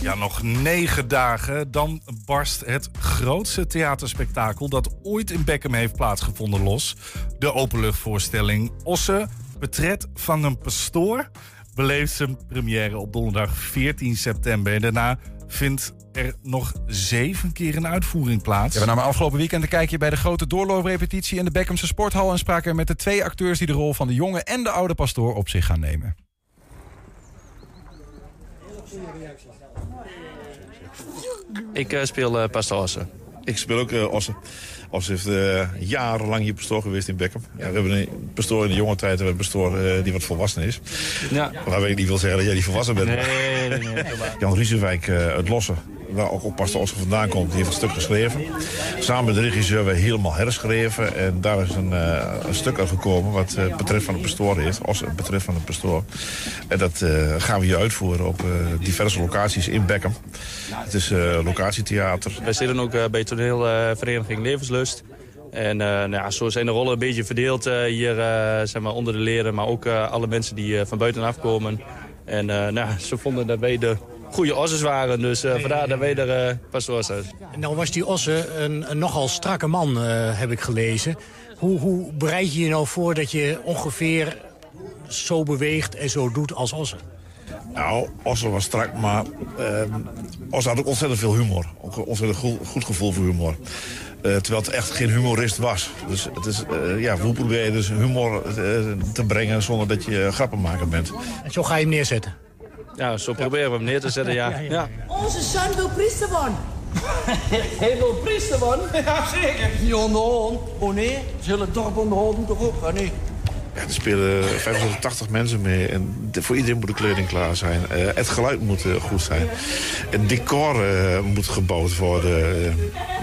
Ja, nog negen dagen. Dan barst het grootste theaterspektakel dat ooit in Beckham heeft plaatsgevonden los. De openluchtvoorstelling Ossen Betret van een pastoor beleeft zijn première op donderdag 14 september. En daarna vindt er nog zeven keer een uitvoering plaats. Ja, we namen afgelopen weekend een kijkje bij de grote doorlooprepetitie in de Beckhamse Sporthal... en spraken met de twee acteurs die de rol van de jonge en de oude pastoor op zich gaan nemen. Ik uh, speel uh, pastoor Ossen. Ik speel ook uh, Ossen. Os heeft uh, jarenlang hier pastoor geweest in Beckham. Ja, we hebben een pastoor in de jonge tijd, we een pastoor uh, die wat volwassen is. Ja. Waarbij ik niet wil zeggen dat jij die volwassen bent. Nee, nee, nee. Jan Riesenwijk uit Lossen, waar ook op Pastor Oscar vandaan komt, die heeft een stuk geschreven. Samen met de regisseur we helemaal herschreven. En daar is een, een stuk uitgekomen wat het betreft van de pastoor heeft. Het betreft van de pastoor. En dat gaan we hier uitvoeren op diverse locaties in Beckham. Het is locatietheater. Wij zitten ook bij toneelvereniging Levenslust. En uh, nou ja, zo zijn de rollen een beetje verdeeld uh, hier uh, zeg maar onder de leren. Maar ook alle mensen die van buitenaf komen. En nou, ze vonden dat wij de goede osses waren. Dus vandaar dat wij er zijn. Nou was die osse een, een nogal strakke man, heb ik gelezen. Hoe, hoe bereid je je nou voor dat je ongeveer zo beweegt en zo doet als osse? Nou, Osse was strak, maar uh, Osse had ook ontzettend veel humor. Ook een ontzettend goed, goed gevoel voor humor. Uh, terwijl het echt geen humorist was. Dus het is, uh, ja, hoe probeer je dus humor uh, te brengen zonder dat je grappenmaker bent. En zo ga je hem neerzetten? Ja, zo proberen we hem neer te zetten, ja. ja, ja, ja. Onze zoon wil priester worden. Heel veel priester, man. Ja, zeker. Die onderhand. Oh nee, ze zullen het dorp onderhouden toch ook? Nee. Ja, er spelen 580 mensen mee en voor iedereen moet de kleding klaar zijn. Eh, het geluid moet eh, goed zijn. Het decor eh, moet gebouwd worden. Eh,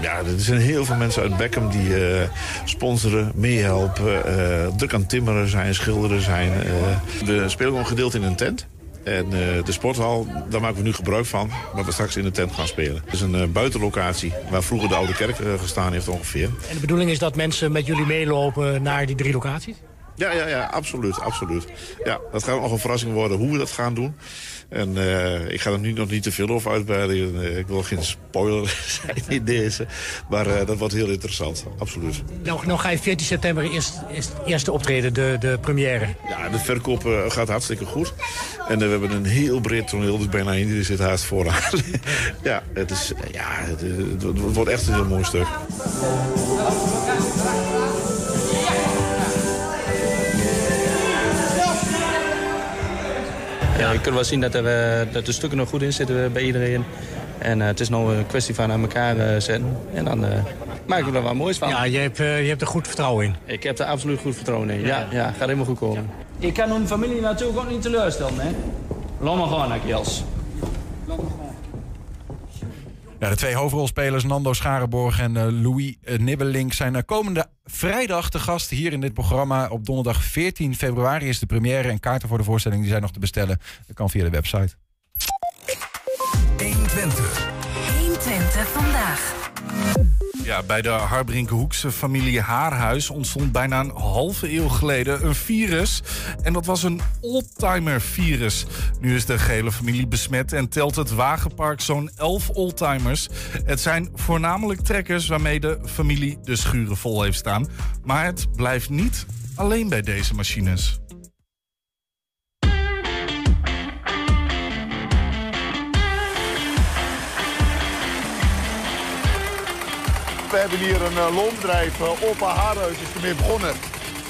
ja, er zijn heel veel mensen uit Beckham die eh, sponsoren, meehelpen. eh, druk aan timmeren zijn, schilderen zijn. eh. we spelen gewoon gedeeld in een tent. En eh, de sporthal, daar maken we nu gebruik van, waar we straks in de tent gaan spelen. Het is een eh, buitenlocatie waar vroeger de oude kerk eh, gestaan heeft ongeveer. En de bedoeling is dat mensen met jullie meelopen naar die drie locaties? Ja, ja, ja, absoluut, absoluut. Ja, dat gaat nog een verrassing worden hoe we dat gaan doen. En eh, ik ga er nu nog niet te veel over uitbreiden. Eh, ik wil geen spoiler zijn in deze. Maar eh, dat wordt heel interessant, absoluut. Nou, nou ga je 14 september eerst, eerst, eerste optreden, de, de première. Ja, de verkoop gaat hartstikke goed. En we hebben een heel breed toneel, dus bijna iedereen zit haast vooraan. ja, het, is, ja het, het wordt echt een heel mooi stuk. Ja, je kunt wel zien dat, er, eh, dat de stukken nog goed in zitten eh, bij iedereen. En eh, het is nou een kwestie van aan elkaar eh, zetten. En dan eh maken we er wat moois van. Ja, je hebt, eh, je hebt er goed vertrouwen in. Ik heb er absoluut goed vertrouwen in. Ja, ja, gaat helemaal goed komen. Ik kan hun familie natuurlijk ook niet teleurstellen, hè. Laat maar gaan, Akjels. Ja, de twee hoofdrolspelers Nando Scharenborg en eh, Louis eh, Nibbelink zijn eh, komende vrijdag te gast hier in dit programma. Op donderdag 14 februari is de première en kaarten voor de voorstelling die zijn nog te bestellen. Dat kan via de website. 120. 120 vandaag. Ja, bij de Harbrinkenhoekse familie Haarhuis ontstond bijna een halve eeuw geleden een virus. En dat was een oldtimer-virus. Nu is de gehele familie besmet en telt het wagenpark zo'n 11 oldtimers. Het zijn voornamelijk trekkers waarmee de familie de schuren vol heeft staan. Maar het blijft niet alleen bij deze machines. We hebben hier een uh, loonbedrijf, uh, Opa Haarhuis is ermee begonnen.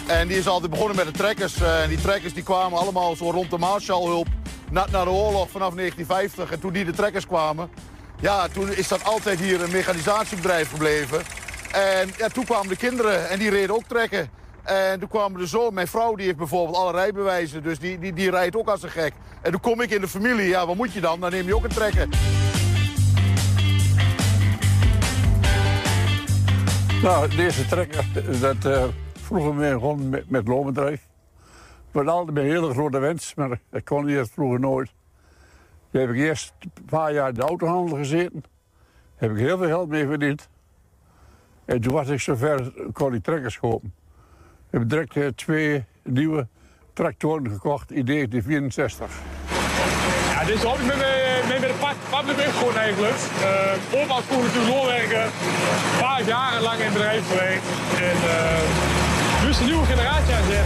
En die is altijd begonnen met de trekkers. Uh, en die trekkers die kwamen allemaal zo rond de Marshallhulp net na de oorlog vanaf 1950. En toen die de trekkers kwamen, ja, toen is dat altijd hier een mechanisatiebedrijf gebleven. En ja, toen kwamen de kinderen en die reden ook trekken. En toen kwamen de zoon, mijn vrouw die heeft bijvoorbeeld alle rijbewijzen, dus die, die, die rijdt ook als een gek. En toen kom ik in de familie, ja, wat moet je dan? Dan neem je ook een trekker. Nou, deze trekker, dat uh, vroeger mee begon met, met loonbedrijf. Het was altijd een hele grote wens, maar dat kon eerst vroeger nooit. Toen heb ik eerst een paar jaar in de autohandel gezeten. Heb ik heel veel geld mee verdiend. En toen was ik zover, kon ik trekkers kopen. Ik heb direct uh, twee nieuwe tractoren gekocht in 1964. Ja, dit is ook met, met, met de pad gewoon eigenlijk. Uh, opa kon natuurlijk loonwerken. Vijf jaren lang in bedrijf geweest. En uh, nu is de nieuwe generatie aan zet.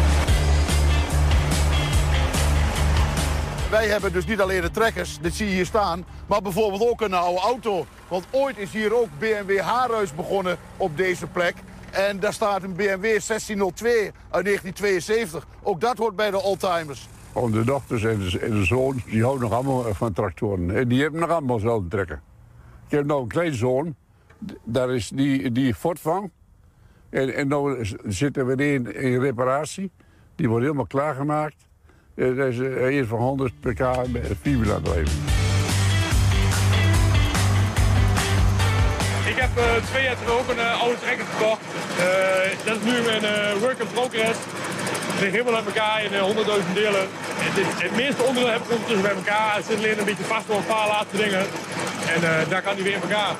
Wij hebben dus niet alleen de trekkers, dit zie je hier staan, maar bijvoorbeeld ook een oude auto. Want ooit is hier ook BMW Haarhuis begonnen op deze plek. En daar staat een BMW 1602 uit 1972. Ook dat hoort bij de oldtimers. De dochters en de, zoon, die houden nog allemaal van tractoren. En die hebben nog allemaal zelf trekken. Ik heb nog een kleinzoon, daar is die, die voortvang. En, en nu zitten we in, in reparatie. Die wordt helemaal klaargemaakt. En dat is, hij is van 100 pk met een leven. Ik heb uh, twee jaar terug ook een uh, oude trekker gekocht. Uh, dat is nu mijn work in progress. Ligt helemaal uit elkaar in honderdduizend delen. Het, het, het, meeste onderdeel heb ik ondertussen bij elkaar. Het zit alleen een beetje vast door een paar laatste dingen. En daar kan hij weer in elkaar.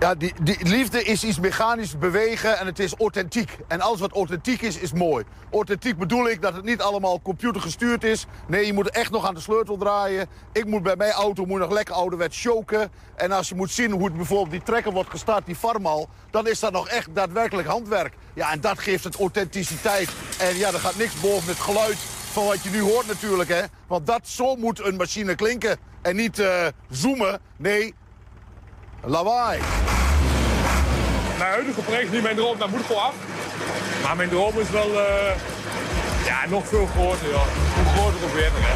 Ja, die, die liefde is iets mechanisch bewegen en het is authentiek. En alles wat authentiek is, is mooi. Authentiek bedoel ik dat het niet allemaal computergestuurd is. Nee, je moet echt nog aan de sleutel draaien. Ik moet bij mijn auto moet nog lekker ouderwets choken. En als je moet zien hoe het bijvoorbeeld die trekker wordt gestart, die farmal... dan is dat nog echt daadwerkelijk handwerk. Ja, en dat geeft het authenticiteit. En ja, er gaat niks boven het geluid van wat je nu hoort natuurlijk, hè. Want dat, zo moet een machine klinken. En niet uh, zoomen, nee, lawaai. Mijn huidige project is niet mijn droom, dat moet gewoon af. Maar mijn droom is wel uh, ja, nog veel groter. Ja. Hoe groter, hoe beter. Hè.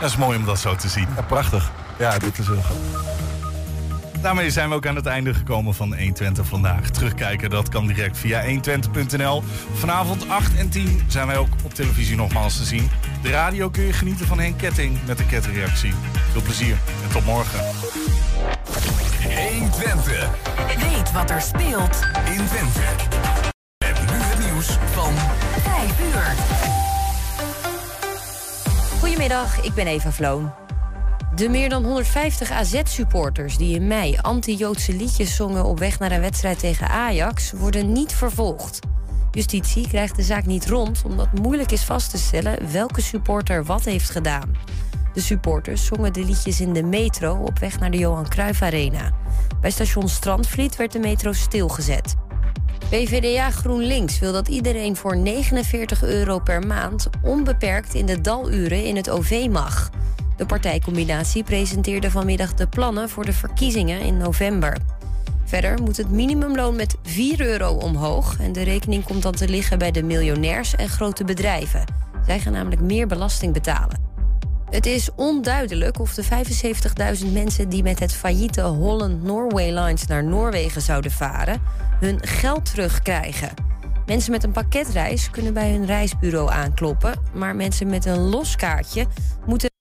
Dat is mooi om dat zo te zien. Ja, prachtig. Ja, dit is heel goed. Daarmee zijn we ook aan het einde gekomen van 120 vandaag. Terugkijken, dat kan direct via 120.nl. Vanavond 8 en 10 zijn wij ook op televisie nogmaals te zien. De radio kun je genieten van Henk Ketting met de ketreactie. Veel plezier en tot morgen. 120. Weet wat er speelt in Twente. En nu het nieuws van 5 uur. Goedemiddag, ik ben Eva Vloon. De meer dan 150 AZ-supporters die in mei anti-Joodse liedjes zongen op weg naar een wedstrijd tegen Ajax worden niet vervolgd. Justitie krijgt de zaak niet rond omdat moeilijk is vast te stellen welke supporter wat heeft gedaan. De supporters zongen de liedjes in de metro op weg naar de Johan Cruijff Arena. Bij station Strandvliet werd de metro stilgezet. PVDA GroenLinks wil dat iedereen voor 49 euro per maand onbeperkt in de daluren in het OV mag. De partijcombinatie presenteerde vanmiddag de plannen voor de verkiezingen in november. Verder moet het minimumloon met 4 euro omhoog en de rekening komt dan te liggen bij de miljonairs en grote bedrijven. Zij gaan namelijk meer belasting betalen. Het is onduidelijk of de 75.000 mensen die met het failliete Holland Norway Lines naar Noorwegen zouden varen, hun geld terugkrijgen. Mensen met een pakketreis kunnen bij hun reisbureau aankloppen, maar mensen met een los kaartje moeten